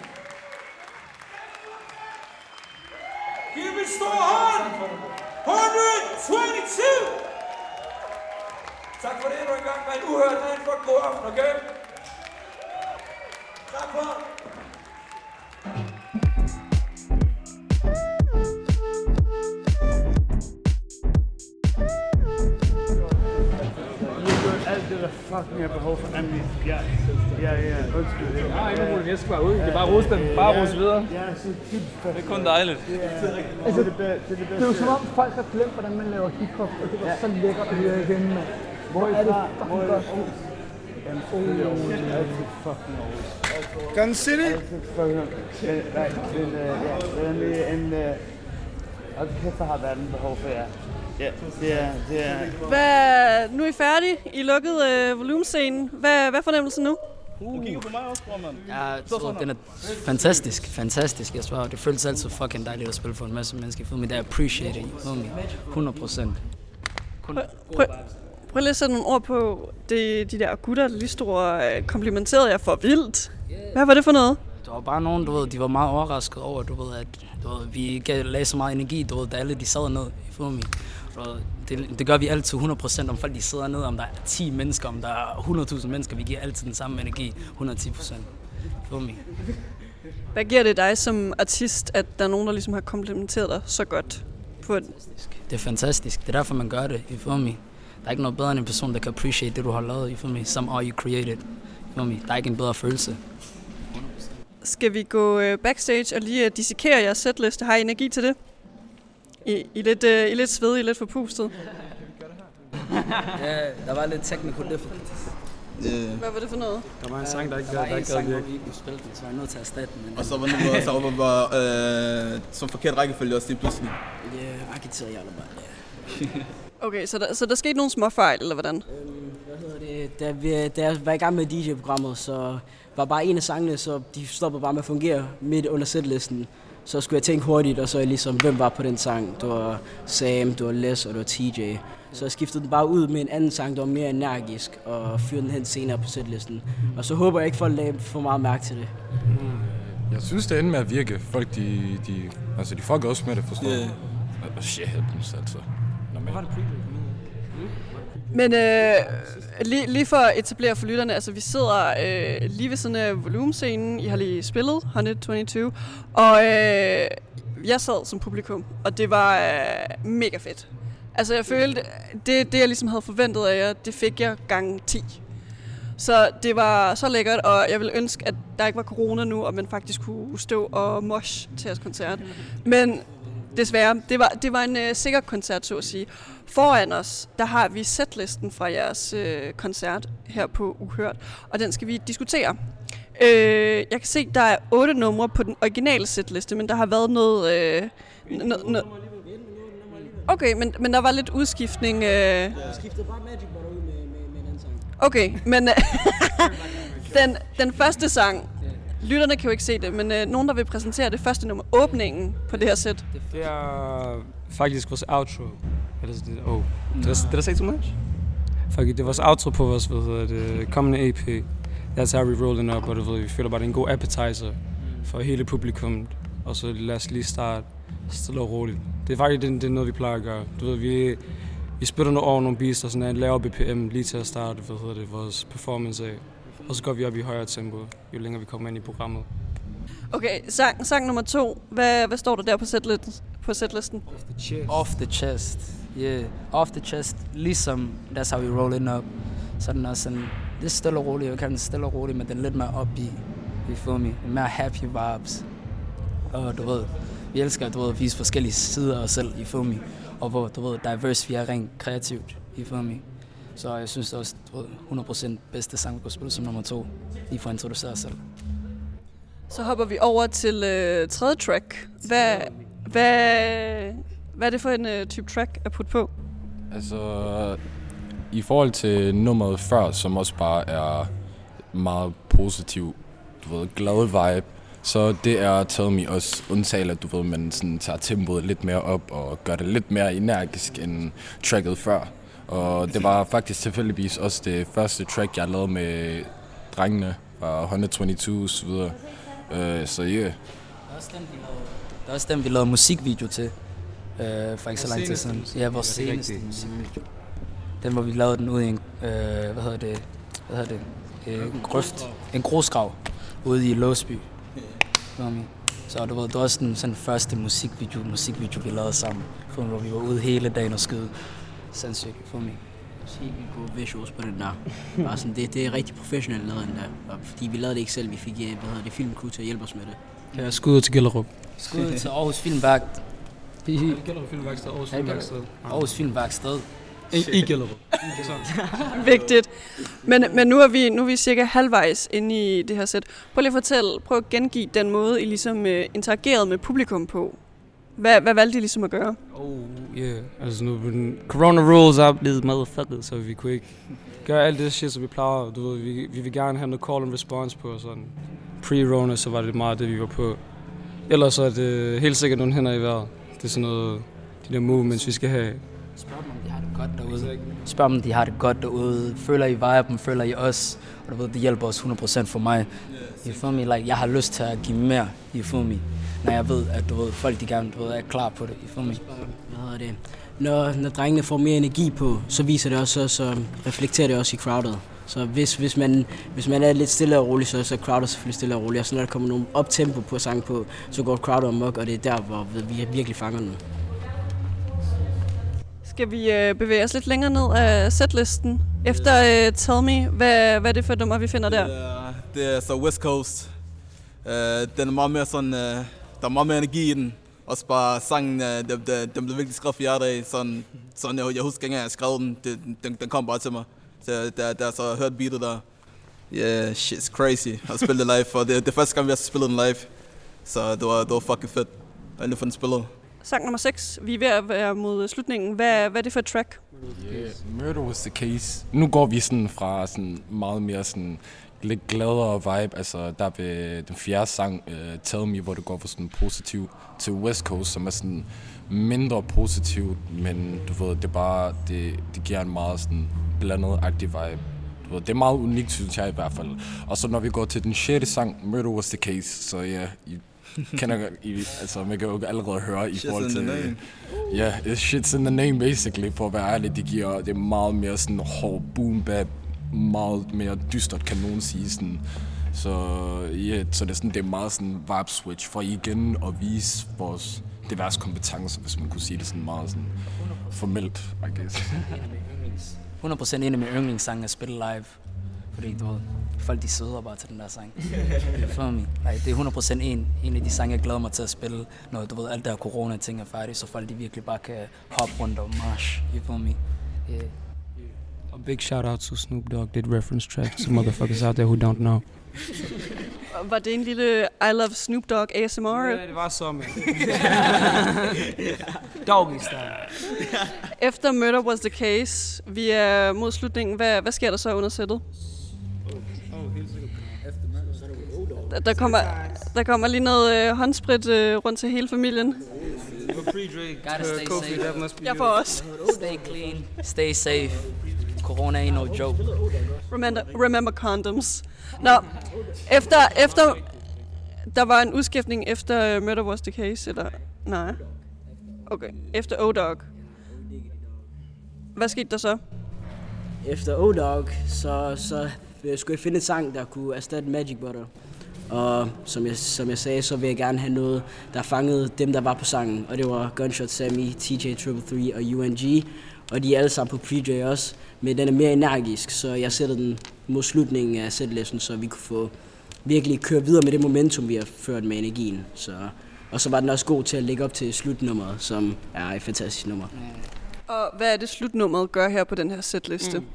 Give mig stor hånd! 122! Tak for det endnu en gang, man. Uhørt, have en fucking god aften, okay? Tak for fucking er behov for anden Ja, ja, ja, undskyld. Jeg har ikke nogen jeg skal bare ud. Det er bare rose dem. Bare rose videre. Ja, så dybt. Det er kun dejligt. Altså, det, er det, det er jo som om folk har glemt, hvordan man laver hiphop, og det var så lækkert at høre igen, mand. Hvor er det fucking godt. Jamen, selvfølgelig Aarhus. Altid fucking Aarhus. Gun City? Altid fucking nej, men, øh, ja, det er en, øh, og kæft, der har verden behov for jer. Ja, det er, det er, Hvad, nu er I færdige. I lukkede øh, volumescenen. Hvad, hvad er fornemmelsen nu? Du kigger på mig også, bror, mand. Ja, så den er fantastisk, fantastisk. Jeg svarer, det føles altid fucking dejligt at spille for en masse mennesker. For mig, det er for mig. 100 procent. Prøv, prøv, prøv lige at sætte nogle ord på det, de der gutter, der lige store øh, komplimenterede jer for vildt. Hvad var det for noget? Der var bare nogen, du ved, de var meget overrasket over, du ved, at du ved, vi gav, lagde så meget energi, du ved, da alle de sad ned, i mig. Det, det, gør vi altid 100% om folk de sidder ned, om der er 10 mennesker, om der er 100.000 mennesker, vi giver altid den samme energi, 110%. For mig. Hvad giver det dig som artist, at der er nogen, der ligesom har komplimenteret dig så godt på et... Det er fantastisk. Det er derfor, man gør det, i for mig. Der er ikke noget bedre end en person, der kan appreciate det, du har lavet, i for mig. Some are you created. I for mig. Der er ikke en bedre følelse. Skal vi gå øh, backstage og lige øh, dissekere jeres setliste? Har I energi til det? I, I, lidt, øh, I lidt sved, I lidt forpustet. ja, der var lidt technical difficulties. Yeah. Hvad var det for noget? Der var en sang, der ikke der var der en ikke sang, hvor vi ikke kunne spille den, så jeg er nødt til at erstatte den. men- Og så var det så var var, øh, som forkert rækkefølge også lige pludselig. Ja, raketeret jeg bare. Okay, så der, så der skete nogle små fejl, eller hvordan? Hvad hedder det? Da, vi, da jeg var i gang med DJ-programmet, så var bare en af sangene, så de stoppede bare med at fungere midt under setlisten. Så skulle jeg tænke hurtigt, og så er ligesom, hvem var på den sang? Det var Sam, det var Les, og det var TJ. Så jeg skiftede den bare ud med en anden sang, der var mere energisk, og fyrede den hen senere på setlisten. Og så håber jeg ikke, folk lagde for meget mærke til det. Jeg synes, det ender med at virke. Folk, de, de, altså, de fucker også med det, forstår Ja. yeah. du? Shit altså. Normalt. Men øh, lige, lige for at etablere for lytterne, altså vi sidder øh, lige ved sådan af volumescenen. I har lige spillet 122, og øh, jeg sad som publikum, og det var øh, mega fedt. Altså jeg følte, det, det jeg ligesom havde forventet af jer, det fik jeg gang 10. Så det var så lækkert, og jeg ville ønske, at der ikke var corona nu, og man faktisk kunne stå og mosh til jeres koncert. Men desværre, det var, det var en øh, sikker koncert, så at sige. Foran os, der har vi setlisten fra jeres øh, koncert her på Uhørt, og den skal vi diskutere. Øh, jeg kan se, der er otte numre på den originale setliste, men der har været noget... Øh, no, no, okay, men, men der var lidt udskiftning. Øh, Jeg skiftede bare Magic Ball ud med, med, med en anden sang. Okay, men øh, den, den første sang, lytterne kan jo ikke se det, men øh, nogen, der vil præsentere det første nummer, åbningen på det her sæt. Det er faktisk vores outro. Eller det, oh, did, I, did I say too much? Fuck it, det er vores outro på vores hvad hedder det, kommende EP. That's how we rolling up, og du ved, vi føler bare, det er en god appetizer for hele publikum. Og så lad os lige starte stille og roligt. Det er faktisk det, det er noget, vi plejer at gøre. Du ved, vi, vi spiller nogle over nogle beats, og sådan en lavere BPM lige til at starte, hvad hedder det, vores performance af. Og så går vi op i højere tempo, jo længere vi kommer ind i programmet. Okay, sang, sang nummer to. Hvad, hvad står der der på, setlisten, på setlisten? Off the chest. Yeah, off the chest. Ligesom, that's how we roll it up. Så den er sådan lidt stille og rolig. Jeg kan stille og rolig, men den er lidt mere up i. You feel me? Mere happy vibes. Og du ved, vi elsker du ved, at vise forskellige sider af os selv, you feel me? Og hvor, du ved, diverse vi er rent kreativt, you feel me? Så jeg synes også, du ved, 100% bedste sang, vi kunne spille som nummer to, lige for at introducere os selv. Så hopper vi over til øh, tredje track. Hvad, hvad, hvad er det for en øh, type track at putte på? Altså, i forhold til nummeret før, som også bare er meget positiv, du ved, glad vibe, så det er Tell Me også undtaget, at du ved, man sådan tager tempoet lidt mere op og gør det lidt mere energisk end tracket før. Og det var faktisk tilfældigvis også det første track, jeg lavede med drengene fra 122 og så videre. Uh, så yeah. Det er også den, vi lavede, det er også vi lavede musikvideo til, øh, for ikke så lang tid siden. Ja, vores det er seneste rigtigt. musikvideo. Den, hvor vi lavede den ude i en, øh, hvad hedder det, hvad hedder det, øh, en grøft, en grusgrav ude i Låsby. Så du ved, det var også den sådan, første musikvideo, musikvideo, vi lavede sammen, hvor vi var ude hele dagen og skyde. Sindssygt for mig. Helt på visuals på den der. Bare sådan, det, det er rigtig professionelt lavet den der. Og fordi vi lavede det ikke selv, vi fik øh, hvad hedder det, filmcrew til at hjælpe os med det. Ja, skud ud til Gellerup. Skud til Aarhus Filmværk. Gellerup Filmværksted, Aarhus Filmværksted. Aarhus Filmværksted. I, i Gellerup. Vigtigt. Men, men nu, er vi, nu er vi cirka halvvejs inde i det her sæt. Prøv lige at fortælle, prøv at gengive den måde, I ligesom øh, interagerede med publikum på. Hvad, hvad valgte I ligesom at gøre? Oh, yeah. Altså nu, corona rules er blevet motherfucket, så vi kunne ikke gøre alt det shit, som vi plejer. Du ved, vi, vi vil gerne have noget call and response på, og sådan. Pre-rona, så var det meget det, vi var på. Ellers så er det helt sikkert nogle hænder i vejret. Det er sådan noget, de der movements, vi skal have. Spørg dem, om de har det godt derude. Spørg dem, om de har det godt derude. Føler I viben? Føler I os? Og du ved, det hjælper os 100% for mig. You feel me? Like, jeg har lyst til at give mere. You feel me? Når jeg ved, at du ved, folk de gerne du ved, er klar på det. You feel me? Hvad det? Når, når drengene får mere energi på, så viser det også, så reflekterer det også i crowdet. Så hvis, hvis, man, hvis man er lidt stille og rolig, så, så er crowdet selvfølgelig stille og rolig. Og så når der kommer nogle optempo på sang på, så går crowdet amok, og det er der, hvor vi virkelig fanger den. Skal vi øh, bevæge os lidt længere ned af setlisten? Efter øh, Tell Me, hvad, hvad er det for nummer, vi finder der? Ja, det er så West Coast. Uh, den er meget mere sådan, uh, der er meget mere energi i den. Også bare sangen, den, den, den blev virkelig skrevet for hjertet af. Sådan, sådan jeg, jeg husker ikke engang, jeg skrev den. Det, den, den kom bare til mig. Så da, da jeg så hørte beatet der, yeah, shit's crazy at spille det live. Og det, det er første gang, vi har spillet den live. Så det var, det var fucking fedt. Og endelig få den spillet. Sang nummer 6. Vi er ved at være mod slutningen. Hvad, hvad er det for et track? Yeah, murder was the case. Nu går vi sådan fra sådan meget mere sådan lidt gladere vibe. Altså, der ved den fjerde sang, uh, Tell Me, hvor det går fra sådan positiv til West Coast, som er sådan mindre positivt, men du ved, det er bare, det, det giver en meget sådan blandet agtig vibe. Du ved, det er meget unikt, synes jeg i hvert fald. Og så når vi går til den sjette sang, Murder Was The Case, så ja, I kender I, altså man kan jo allerede høre i Shit's forhold til... name. Ja, yeah, shit's in the name basically, for at være ærlig. Det giver, det er meget mere sådan hård boom bap, meget mere dystert, kan nogen sige sådan. Så yeah, så det er, sådan, det er meget sådan vibe switch for igen at vise vores diverse kompetencer, hvis man kunne sige det sådan meget sådan formelt, I guess. 100% en af mine yndlingssange at spille live. Fordi du ved, folk de sidder bare til den der sang. For mig. me? Like, det er 100% en, en af de sange, jeg glæder mig til at spille, når du ved, alt der corona-ting er færdigt, så folk de virkelig bare kan hoppe rundt og march. You feel me? Yeah. A big shout out to Snoop Dogg did reference track to motherfuckers out there who don't know. Var det en lille I Love Snoop Dogg ASMR? Ja, det var så, man. Doggy style. Efter Murder Was The Case, vi er mod slutningen. Hvad, hvad sker der så under sættet? Der, der, kommer, der kommer lige noget øh, håndsprit øh, rundt til hele familien. Gotta stay safe. Jeg får også. Stay clean, stay safe. Corona ain't no joke. Remember, remember condoms. Nå, efter, efter... Der var en udskiftning efter Murder Was The Case, eller... Nej. Okay, efter O-Dog. Hvad skete der så? Efter O-Dog, så, så skulle jeg finde en sang, der kunne erstatte Magic Butter. Og som jeg, som jeg sagde, så vil jeg gerne have noget, der fangede dem, der var på sangen. Og det var Gunshot Sammy, TJ Triple 3 og UNG. Og de er alle sammen på pre også. Men den er mere energisk, så jeg sætter den mod slutningen af sætlæsen, så vi kunne få virkelig køre videre med det momentum, vi har ført med energien. Så, og så var den også god til at lægge op til slutnummeret, som er et fantastisk nummer. Og hvad er det slutnummeret gør her på den her setliste? Mm.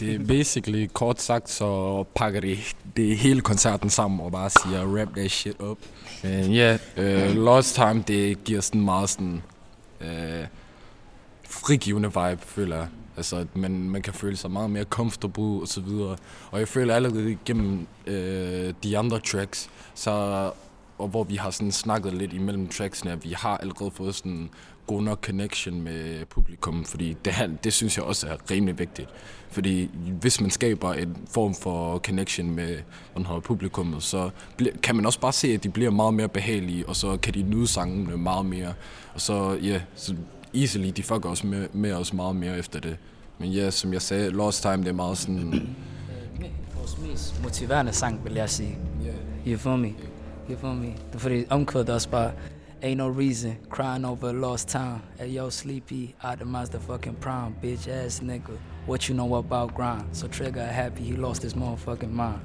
Det er basically, kort sagt, så pakker de det hele koncerten sammen og bare siger, rap that shit up. Men ja, yeah, uh, Lost Time, det giver sådan meget sådan uh, frigivende vibe, føler jeg. Altså, at man, man kan føle sig meget mere comfortable og så videre. Og jeg føler allerede gennem øh, de andre tracks, så, og hvor vi har sådan snakket lidt imellem tracksene, at vi har allerede fået sådan god nok connection med publikum, fordi det, her, det synes jeg også er rimelig vigtigt. Fordi hvis man skaber en form for connection med man har publikummet, så kan man også bare se, at de bliver meget mere behagelige, og så kan de nyde sangene meget mere. Og så, ja, så easily, de fucker også med, med os meget mere efter det. Men ja, som jeg sagde, Lost Time, det er meget sådan... Vores mest motiverende sang, vil jeg sige. You feel me? You feel me? Det er fordi omkvædet er også bare, Ain't no reason crying over lost time. Hey yo, sleepy, out of master fucking prime, bitch ass nigga. What you know about grind? So Trigger er happy, he lost his motherfucking mind.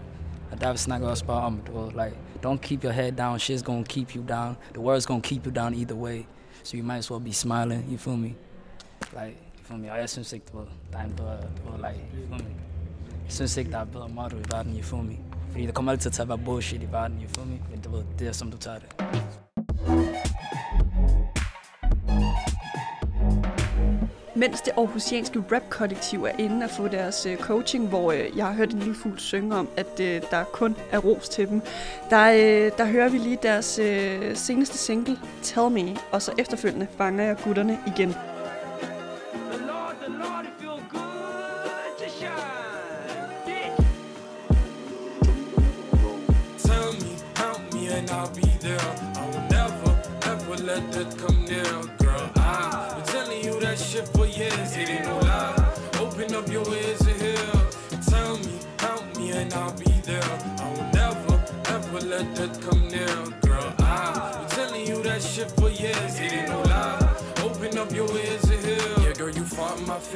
Snakker også bare om, du ved, like, don't keep your head down, shit's gonna keep you down. The world's gonna keep you down either way. So you might as well be smiling, you feel me? Like, you feel me? Og jeg synes ikke, du ved, der er en bedre, du ved, like, you feel me? Jeg synes ikke, der er bedre motto i verden, you feel me? Fordi der kommer altid til at være bullshit i verden, you feel me? Men du ved, det er som du tager det. Mens det aarhusianske rap-kollektiv er inde at få deres øh, coaching, hvor øh, jeg har hørt en lille fugl synge om, at øh, der kun er ros til dem, der, øh, der hører vi lige deres øh, seneste single, Tell Me, og så efterfølgende fanger jeg gutterne igen.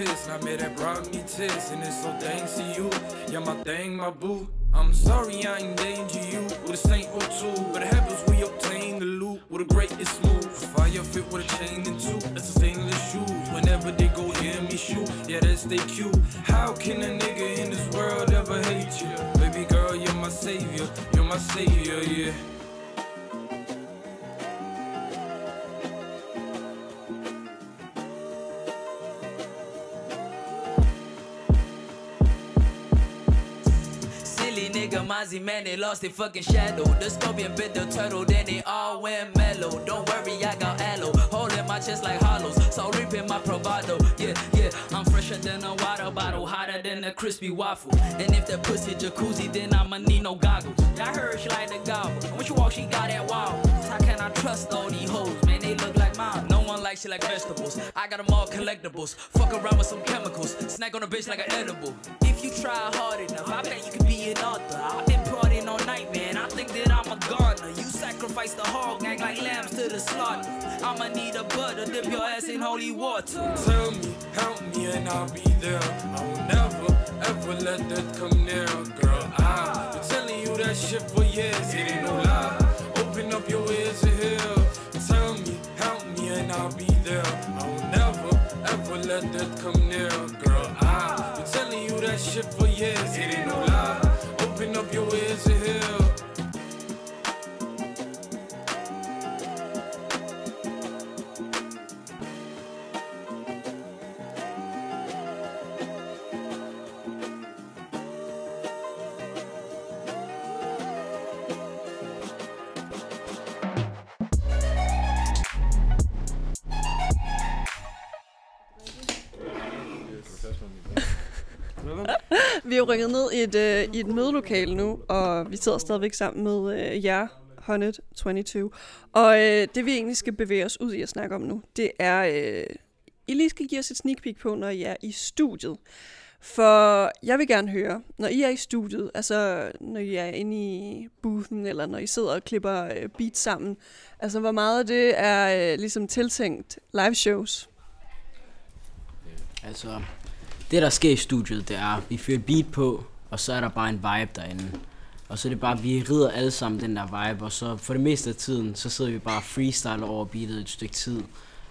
And I made that brought me tears, and it's so thanks to you. Yeah, my thing, my boo. I'm sorry I endanger you with a saint or two, but it happens we obtain the loot with a greatest move. Fire fit with a chain and two, that's a stainless shoes. Whenever they go hear me shoot, yeah, that's they cue. How can a nigga in this world ever hate you? Baby girl, you're my savior, you're my savior, yeah. Ozzy, man, they lost their fucking shadow. The scorpion bit the turtle, then they all went mellow. Don't worry, I got aloe. Holding my chest like hollows. So reaping my bravado. Yeah, yeah, I'm fresher than a water bottle. Hotter than a crispy waffle. And if the pussy jacuzzi, then I'ma need no goggles. I heard she like the gobble. And when she walk, she got that wow. How can I trust all these hoes? Man, they look like mine. No one likes you like vegetables. I got them all collectibles. Fuck around with some chemicals. Snack on a bitch like an edible. If you try hard enough, I bet you could be an author. I've been partying all night, man. I think that I'm a gardener. You sacrifice the hog, act like lambs to the slaughter. I'ma need a butter, dip your ass in holy water. Tell me, help me, and I'll be there. I will never, ever let that come near, girl. I've been telling you that shit for years, it ain't no lie. Open up your ears to hear. Tell me, help me, and I'll be there. I will never, ever let that come near, girl. I've been telling you that shit for years, it ain't no lie. Vi er jo rykket ned i et, øh, i et mødelokale nu, og vi sidder stadigvæk sammen med øh, jer, Honnet 22. Og øh, det vi egentlig skal bevæge os ud i at snakke om nu, det er, øh, I lige skal give os et sneak peek på, når I er i studiet. For jeg vil gerne høre, når I er i studiet, altså når I er inde i boothen, eller når I sidder og klipper øh, beats sammen, altså hvor meget af det er øh, ligesom tiltænkt live shows? Altså, det der sker i studiet, det er, vi fyrer et beat på, og så er der bare en vibe derinde. Og så er det bare, vi rider alle sammen den der vibe, og så for det meste af tiden, så sidder vi bare og freestyler over beatet et stykke tid.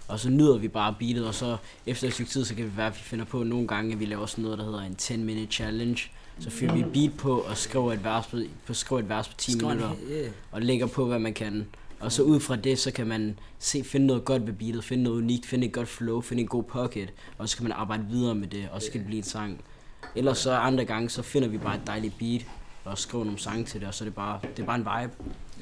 Og så nyder vi bare beatet, og så efter et stykke tid, så kan vi være, at vi finder på nogle gange, at vi laver sådan noget, der hedder en 10 minute challenge. Så fyrer vi beat på og skriver et vers på, på, skriver et vers på 10 Skriver minutter, yeah. og lægger på, hvad man kan. Og så ud fra det, så kan man se, finde noget godt ved beatet, finde noget unikt, finde et godt flow, finde en god pocket, og så kan man arbejde videre med det, og så kan det blive en sang. Ellers så andre gange, så finder vi bare et dejligt beat, og skriver nogle sange til det, og så er det bare, det er bare en vibe.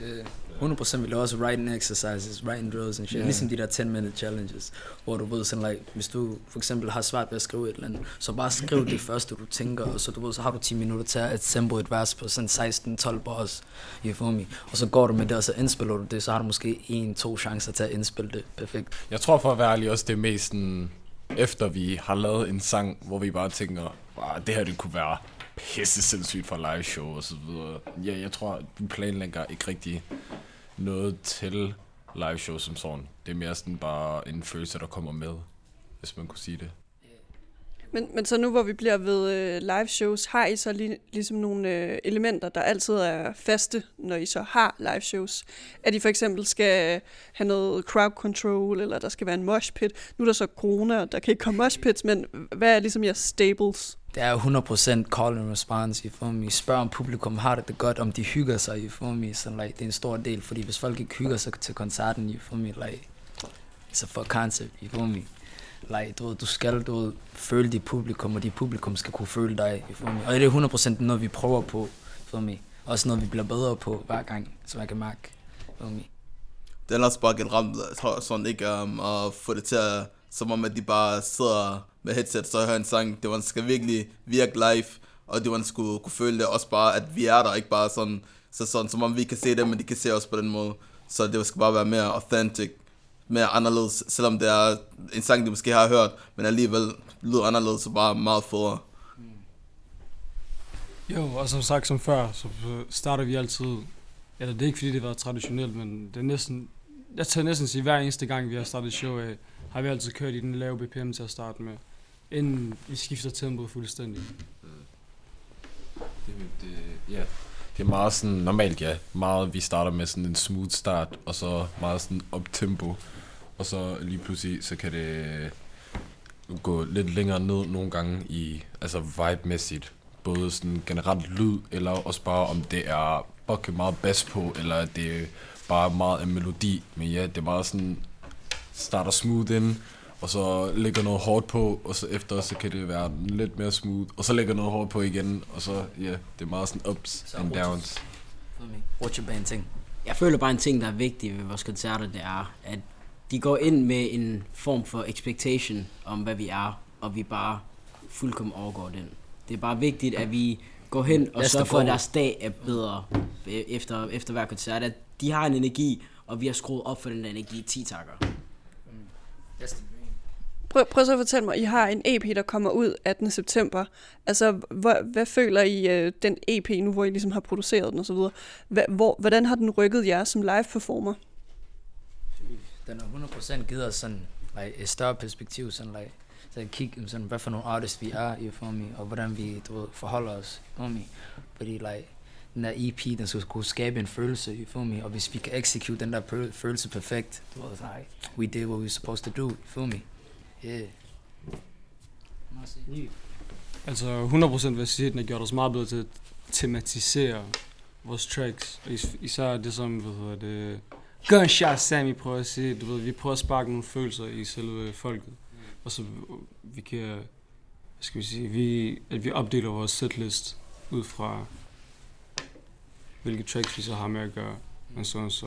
Yeah. 100% vi laver også writing exercises, writing drills and shit. Yeah. Ligesom de der 10 minute challenges, hvor du ved sådan like, hvis du for eksempel har svært ved at skrive et eller andet, så bare skriv det første du tænker, og så du ved, så har du 10 minutter til at assemble et vers på sådan 16-12 bars, you feel me? Og så går du med det, og så indspiller du det, så har du måske en, to chancer til at indspille det perfekt. Jeg tror for at være ærlig også, det er mest sådan, efter vi har lavet en sang, hvor vi bare tænker, wow, det her det kunne være pisse sindssygt for live show og så videre. Ja, jeg tror, vi planlægger ikke rigtig noget til live show som sådan. Det er mere sådan bare en følelse, der kommer med, hvis man kunne sige det. Men, men så nu hvor vi bliver ved øh, live shows, har I så lige, ligesom nogle øh, elementer, der altid er faste, når I så har live shows? At I for eksempel skal have noget crowd control, eller der skal være en mosh pit. Nu er der så corona, og der kan ikke komme mosh pits, men hvad er ligesom jeres stables? Det er 100% call and response, you feel me? Spørg om publikum har det, det godt, om de hygger sig, you feel me? Så like, det er en stor del, fordi hvis folk ikke hygger sig til koncerten, you feel me? Like, it's a fuck concept, you feel me? Like, du, du skal du føle dit publikum, og dit publikum skal kunne føle dig, you feel me? Og det er 100% noget, vi prøver på, you feel me? Også noget, vi bliver bedre på hver gang, så man kan mærke, you feel me? Det er også bare generelt, jeg tror sådan ikke um, at få det til at, som om at de bare sidder med headset, så hører en sang. Det var, skal virkelig virke live, og det var skulle kunne føle det også bare, at vi er der, ikke bare sådan, så sådan, som om vi kan se det, men de kan se os på den måde. Så det skal bare være mere authentic, mere anderledes, selvom det er en sang, de måske har hørt, men alligevel lyder anderledes, så bare meget federe. Jo, og som sagt som før, så starter vi altid, eller det er ikke fordi det har været traditionelt, men det er næsten, jeg tager næsten sige, hver eneste gang vi har startet show af, har vi altid kørt i den lave BPM til at starte med, inden vi skifter tempoet fuldstændig. Det, det, ja. det er meget sådan, normalt ja, meget vi starter med sådan en smooth start, og så meget sådan op tempo, og så lige pludselig, så kan det gå lidt længere ned nogle gange i, altså vibe-mæssigt, både sådan generelt lyd, eller også bare om det er fucking meget bass på, eller at det er bare meget en melodi, men ja, det er meget sådan, starter smooth ind, og så lægger noget hårdt på, og så efter, så kan det være lidt mere smooth, og så lægger noget hårdt på igen, og så, ja, yeah, det er meget sådan ups Så and downs. Rutsjebane ting. Jeg føler bare en ting, der er vigtig ved vores koncerter, det er, at de går ind med en form for expectation om, hvad vi er, og vi bare fuldkommen overgår den. Det er bare vigtigt, at vi går hen og sørger for, at deres dag er bedre efter, efter hver koncert. At de har en energi, og vi har skruet op for den der energi 10 takker. Prøv, prøv så at fortælle mig, I har en EP, der kommer ud 18. september. Altså, hvor, hvad føler I øh, den EP nu, hvor I ligesom har produceret den osv.? Hva, hvor, hvordan har den rykket jer som live performer? Den har 100% givet os sådan, like, et større perspektiv, sådan, like, så at kigge, sådan, hvad for nogle artists vi er, you feel me, og hvordan vi, du ved, forholder os, you feel me. Fordi, like, den der EP, den skulle kunne skabe en følelse, you feel me, og hvis vi kan execute den der følelse perfekt, du ved, like, we did what we were supposed to do, you feel me. Yeah. Altså 100% vil jeg sige, at den har gjort os meget bedre til at tematisere vores tracks. Is- især det som, hvad hedder det, Gunshot Sammy prøver at sige, du ved, vi prøver at sparke nogle følelser i selve folket. Og så vi kan, hvad skal vi sige, vi, at vi opdeler vores setlist ud fra, hvilke tracks vi så har med at gøre. Og så, så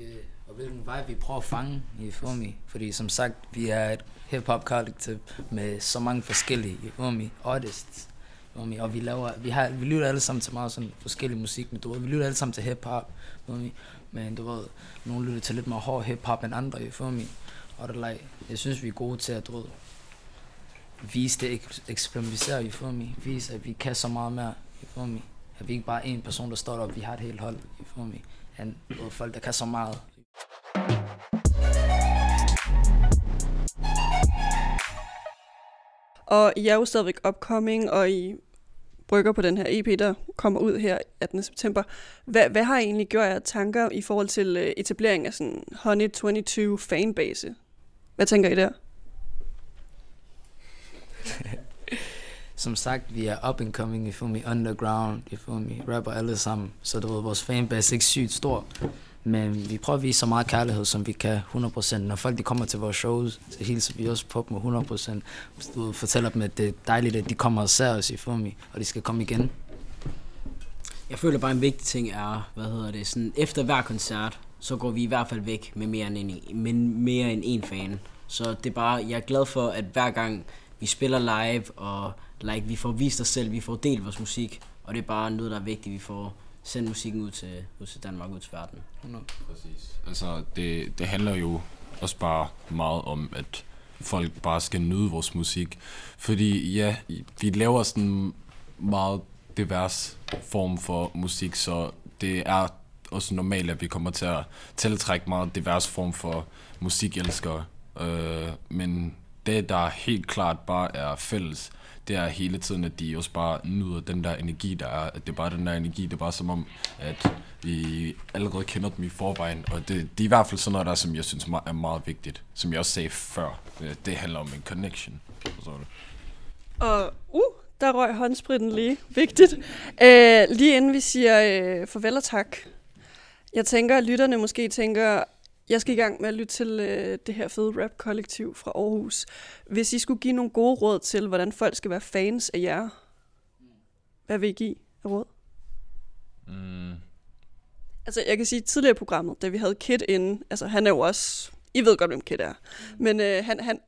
Yeah. Og hvilken vibe vi prøver at fange, feel me? Fordi som sagt, vi er et hip-hop kollektiv med så mange forskellige, me, artists. Me? Og vi laver, vi, har, vi lytter alle sammen til meget sådan forskellig musik, men du ved, vi lytter alle sammen til hip-hop, me? Men du ved, nogle lytter til lidt mere hård hip-hop end andre, feel me? Og det er like, jeg synes, vi er gode til at, du ved, vise det, ek- eksperimentere, feel me? Vise, at vi kan så meget mere, feel me? At vi ikke bare er en person, der står der, vi har et helt hold? And, du ved, folk, der kan så meget. Og I er jo stadigvæk upcoming, og I brygger på den her EP, der kommer ud her 18. september. Hvad, hvad har I egentlig gjort jer tanker i forhold til øh, etablering af sådan Honey 22 fanbase? Hvad tænker I der? Som sagt, vi er up and coming, you feel me, underground, you feel me, rapper alle sammen. Så du ved, vores fanbase er ikke sygt stor. Men vi prøver at vise så meget kærlighed, som vi kan, 100%. Når folk de kommer til vores shows, så hilser vi også på dem 100%. Du fortæller dem, at det er dejligt, at de kommer og ser os, you feel me, og de skal komme igen. Jeg føler bare en vigtig ting er, hvad hedder det, sådan efter hver koncert, så går vi i hvert fald væk med mere end en, men mere end en fan. Så det er bare, jeg er glad for, at hver gang vi spiller live, og like, vi får vist os selv, vi får delt vores musik, og det er bare noget, der er vigtigt, vi får sendt musikken ud til, ud til Danmark, ud til verden. Præcis. Altså, det, det handler jo også bare meget om, at folk bare skal nyde vores musik. Fordi ja, vi laver sådan meget divers form for musik, så det er også normalt, at vi kommer til at tiltrække meget divers form for musikelskere. Øh, men det, der helt klart bare er fælles, det er hele tiden, at de også bare nyder den der energi, der er. At det er bare den der energi, det er bare som om, at vi allerede kender dem i forvejen. Og det, det er i hvert fald sådan noget der, som jeg synes er meget vigtigt. Som jeg også sagde før. Det, handler om en connection. Så det. Og uh, der røg håndspritten lige. Vigtigt. Øh, lige inden vi siger øh, farvel og tak. Jeg tænker, at lytterne måske tænker, jeg skal i gang med at lytte til øh, det her fede rap-kollektiv fra Aarhus. Hvis I skulle give nogle gode råd til, hvordan folk skal være fans af jer, hvad vil I give af råd? Mm. Altså, jeg kan sige, tidligere i programmet, da vi havde Kid inde, altså han er jo også, I ved godt, hvem Kid er, men øh, han, han,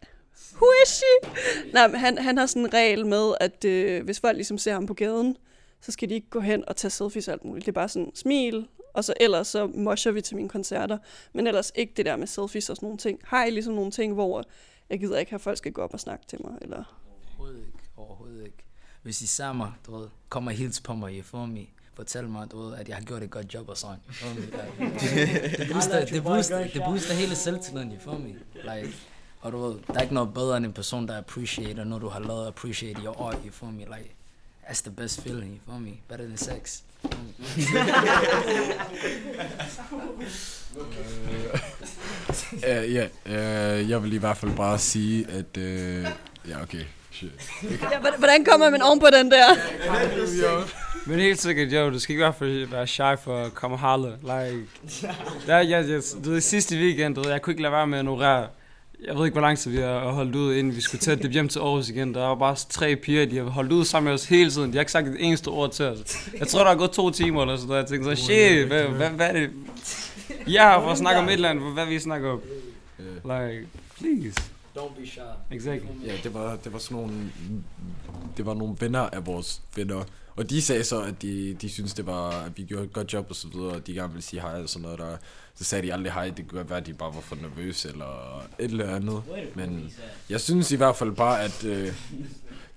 who is she? Nej, men han, han har sådan en regel med, at øh, hvis folk ligesom ser ham på gaden, så skal de ikke gå hen og tage selfies og alt muligt. Det er bare sådan, smil, og så ellers så mosher vi til mine koncerter. Men ellers ikke det der med selfies og sådan nogle ting. Har I ligesom nogle ting, hvor jeg gider ikke have, at folk skal gå op og snakke til mig? Eller? Overhovedet ikke, overhovedet ikke. Hvis I ser mig, du ved, kom og hils på mig, you feel me. Fortæl mig, du ved, at jeg har gjort et godt job og sådan. Det, booster, det, booster, det booster hele selvtilliden, you feel me? Like, og du ved, der er ikke noget bedre end en person, der appreciater, når du har lavet appreciate your art, you feel me? Like, that's the best feeling, you feel me? Better than sex. you? Øh, Ja, øh, jeg vil i hvert fald bare sige, at... Øh, ja, okay. Shit. Ja, hvordan- hvordan kommer man oven på den der? Men helt sikkert, jo, du skal ikke i hvert fald være shy for at komme og holde. Like, der, jeg, jeg, du ved, sidste weekend, du ved, jeg kunne ikke lade være med at ignorere Jeg ved ikke, hvor lang tid vi har holdt ud, inden vi skulle tage det hjem til Aarhus igen. Der var bare tre piger, de har holdt ud sammen med os hele tiden. De har ikke sagt et eneste ord til os. Jeg tror, der er gået to timer eller sådan noget. Jeg tænkte så, shit, hvad, hvad, hvad er det? Er for at snakke om et eller andet, hvad vi snakker om. Like, please. Don't be shy. Exactly. Ja, det var, det var sådan nogle, det var nogle venner af vores venner. Og de sagde så, at de, de synes det var, at vi gjorde et godt job og så videre, og de gerne ville sige hej og sådan noget der. Så sagde de aldrig hej, det kunne være, at de bare var for nervøse eller et eller andet. Men jeg synes i hvert fald bare, at øh,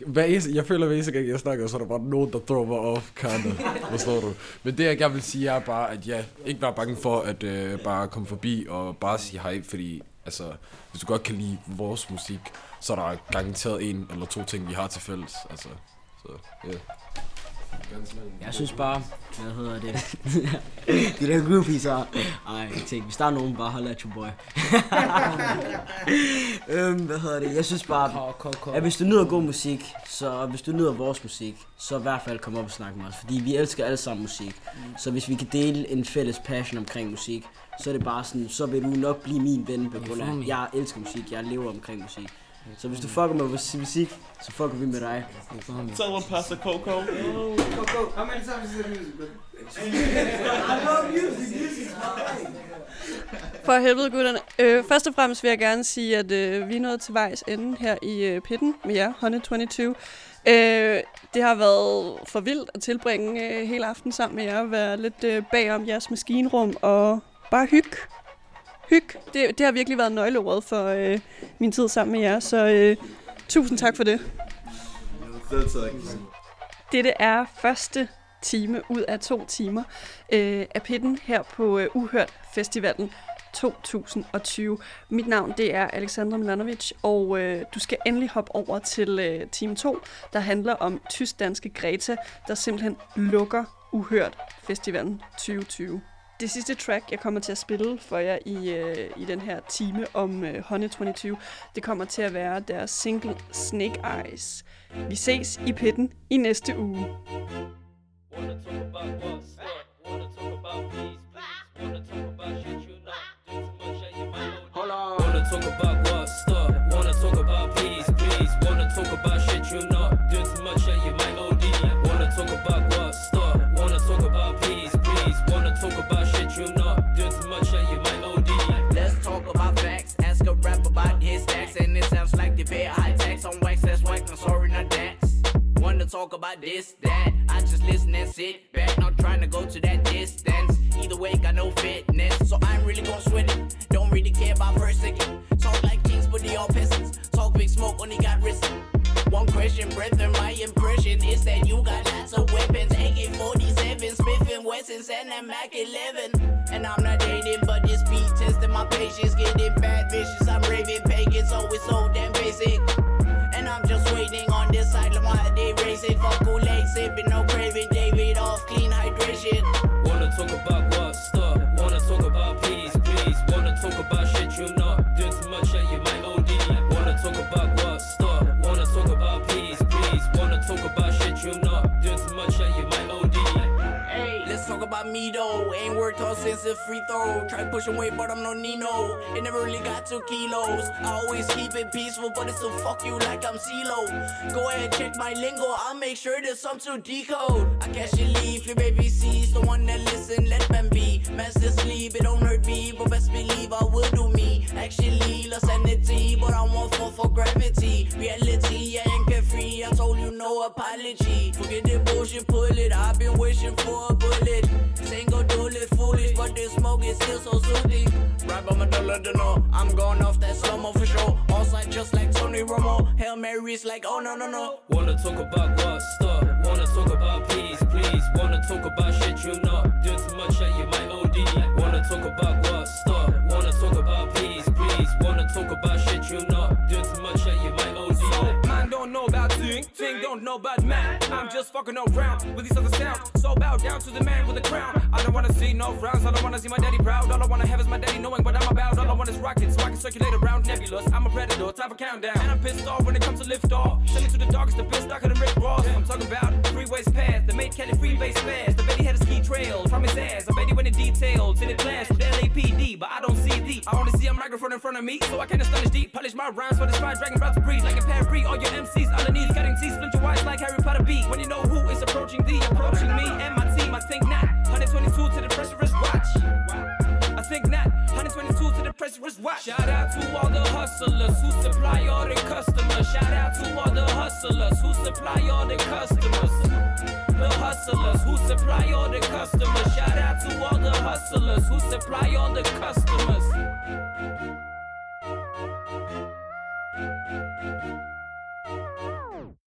hver eneste, jeg føler, at hver eneste gang jeg snakker, så er der bare nogen, der throw mig off, kind Forstår du? Men det, jeg gerne vil sige, er bare, at jeg ikke var bange for at øh, bare komme forbi og bare sige hej, fordi altså, hvis du godt kan lide vores musik, så er der garanteret en eller to ting, vi har til fælles. Altså, så, ja. Yeah. Jeg synes bare, hvad hedder det? de der groupies her. Ej, tænk, hvis der er nogen, bare hold at your boy. øhm, hvad hedder det? Jeg synes bare, at hvis du nyder god musik, så hvis du nyder vores musik, så i hvert fald kom op og snak med os. Fordi vi elsker alle sammen musik. Så hvis vi kan dele en fælles passion omkring musik, så er det bare sådan, så vil du nok blive min ven på grund af, jeg elsker musik, jeg lever omkring musik. Så hvis du fucker med vores musik, så fucker vi med dig. Tell them Pastor Coco. Coco, how many times is it music, bro? I love music. Music is my For helvede, gutterne. Øh, først og fremmest vil jeg gerne sige, at øh, vi er nået til vejs ende her i øh, pitten med jer, Honey 22. Øh, det har været for vildt at tilbringe øh, hele aften sammen med jer, være lidt øh, bagom jeres maskinrum og bare hygge. Hyg. Det, det har virkelig været nøgleordet for øh, min tid sammen med jer, så øh, tusind tak for det. Selv tak. Dette er første time ud af to timer øh, af pitten her på øh, Uhørt Festivalen 2020. Mit navn det er Alexandra Milanovic, og øh, du skal endelig hoppe over til øh, time 2, der handler om tysk-danske Greta, der simpelthen lukker Uhørt Festivalen 2020. Det sidste track, jeg kommer til at spille for jer i, øh, i den her time om øh, Honey 22, det kommer til at være deres single Snake Eyes. Vi ses i pitten i næste uge. Hold on. Wanna talk about what? Stop. Wanna talk about peace, please. Wanna talk about shit you not doing too much, yeah, you might. Talk about this, that? I just listen and sit back, not trying to go to that distance. Either way, got no fitness, so I'm really gonna sweat it. Don't really care about first second. Talk like kings, but they all peasants. Talk big smoke, only got risen. One question, brethren, my impression is that you got lots of weapons AK 47, Smith and Wessons, and that Mac 11. And I'm not dating, but this beat testing my patience. Getting bad vicious, I'm raving pagan, so it's so damn basic. Fuck Kool-Aid, sipping, no craving. David off, clean hydration. Wanna talk about what? Stop. Wanna talk about peace, me though. Ain't worked hard since the free throw. Try pushing weight, but I'm no Nino. It never really got two kilos. I always keep it peaceful, but it's still fuck you like I'm CeeLo. Go ahead, check my lingo. I'll make sure there's some to decode. I catch you leave, your baby sees the one that listen, let them be. Master sleep, it don't hurt me, but best believe I will do me. Actually, lost sanity, but I won't fall for gravity. Reality, ain't carefree. I told you no apology. Forget the bullshit, pull it. I've been wishing for a bullet. Single do it foolish, but the smoke is still so soothing. Right by my dollar, don't know. Uh, I'm going off that slow for sure. On side just like Tony Romo. Hail Mary's like, oh no, no, no. Wanna talk about what? Stop. Wanna talk about peace, please. Wanna talk about shit you not doing too much, yeah, you might OD. Wanna talk about what? Stop. Wanna talk about peace, please. Wanna talk about shit you not doing too much, thing don't know about man. I'm just fucking around with these other sounds. So bow down to the man with the crown. I don't wanna see no frowns, I don't wanna see my daddy proud. All I wanna have is my daddy knowing what I'm about. All I want is rockets so I can circulate around nebulous. I'm a predator, time for countdown. And I'm pissed off when it comes to lift off. Send me to the darkest abyss, darker than Rick Ross. I'm talking about freeways path, the made Kelly freebase fast. The he had a ski trail from his ass. I bet he went in detail in the clash with LAPD, but I don't see the. I only see a microphone in front of me, so I can astonish deep. Polish my rhymes for this fine dragon about to breathe. Like a parry, all your MCs, all the cutting teeth, splinter wise like Harry Potter B. When you know who is approaching thee, approaching me and my team, I think not. 122 to the pressure wrist watch. I think not. 122 to the pressure wrist watch. Shout out to all the hustlers who supply all the customers. Shout out to all the hustlers who supply all the customers. The hustlers who supply all the customers. Shout out to all the hustlers who supply all the customers.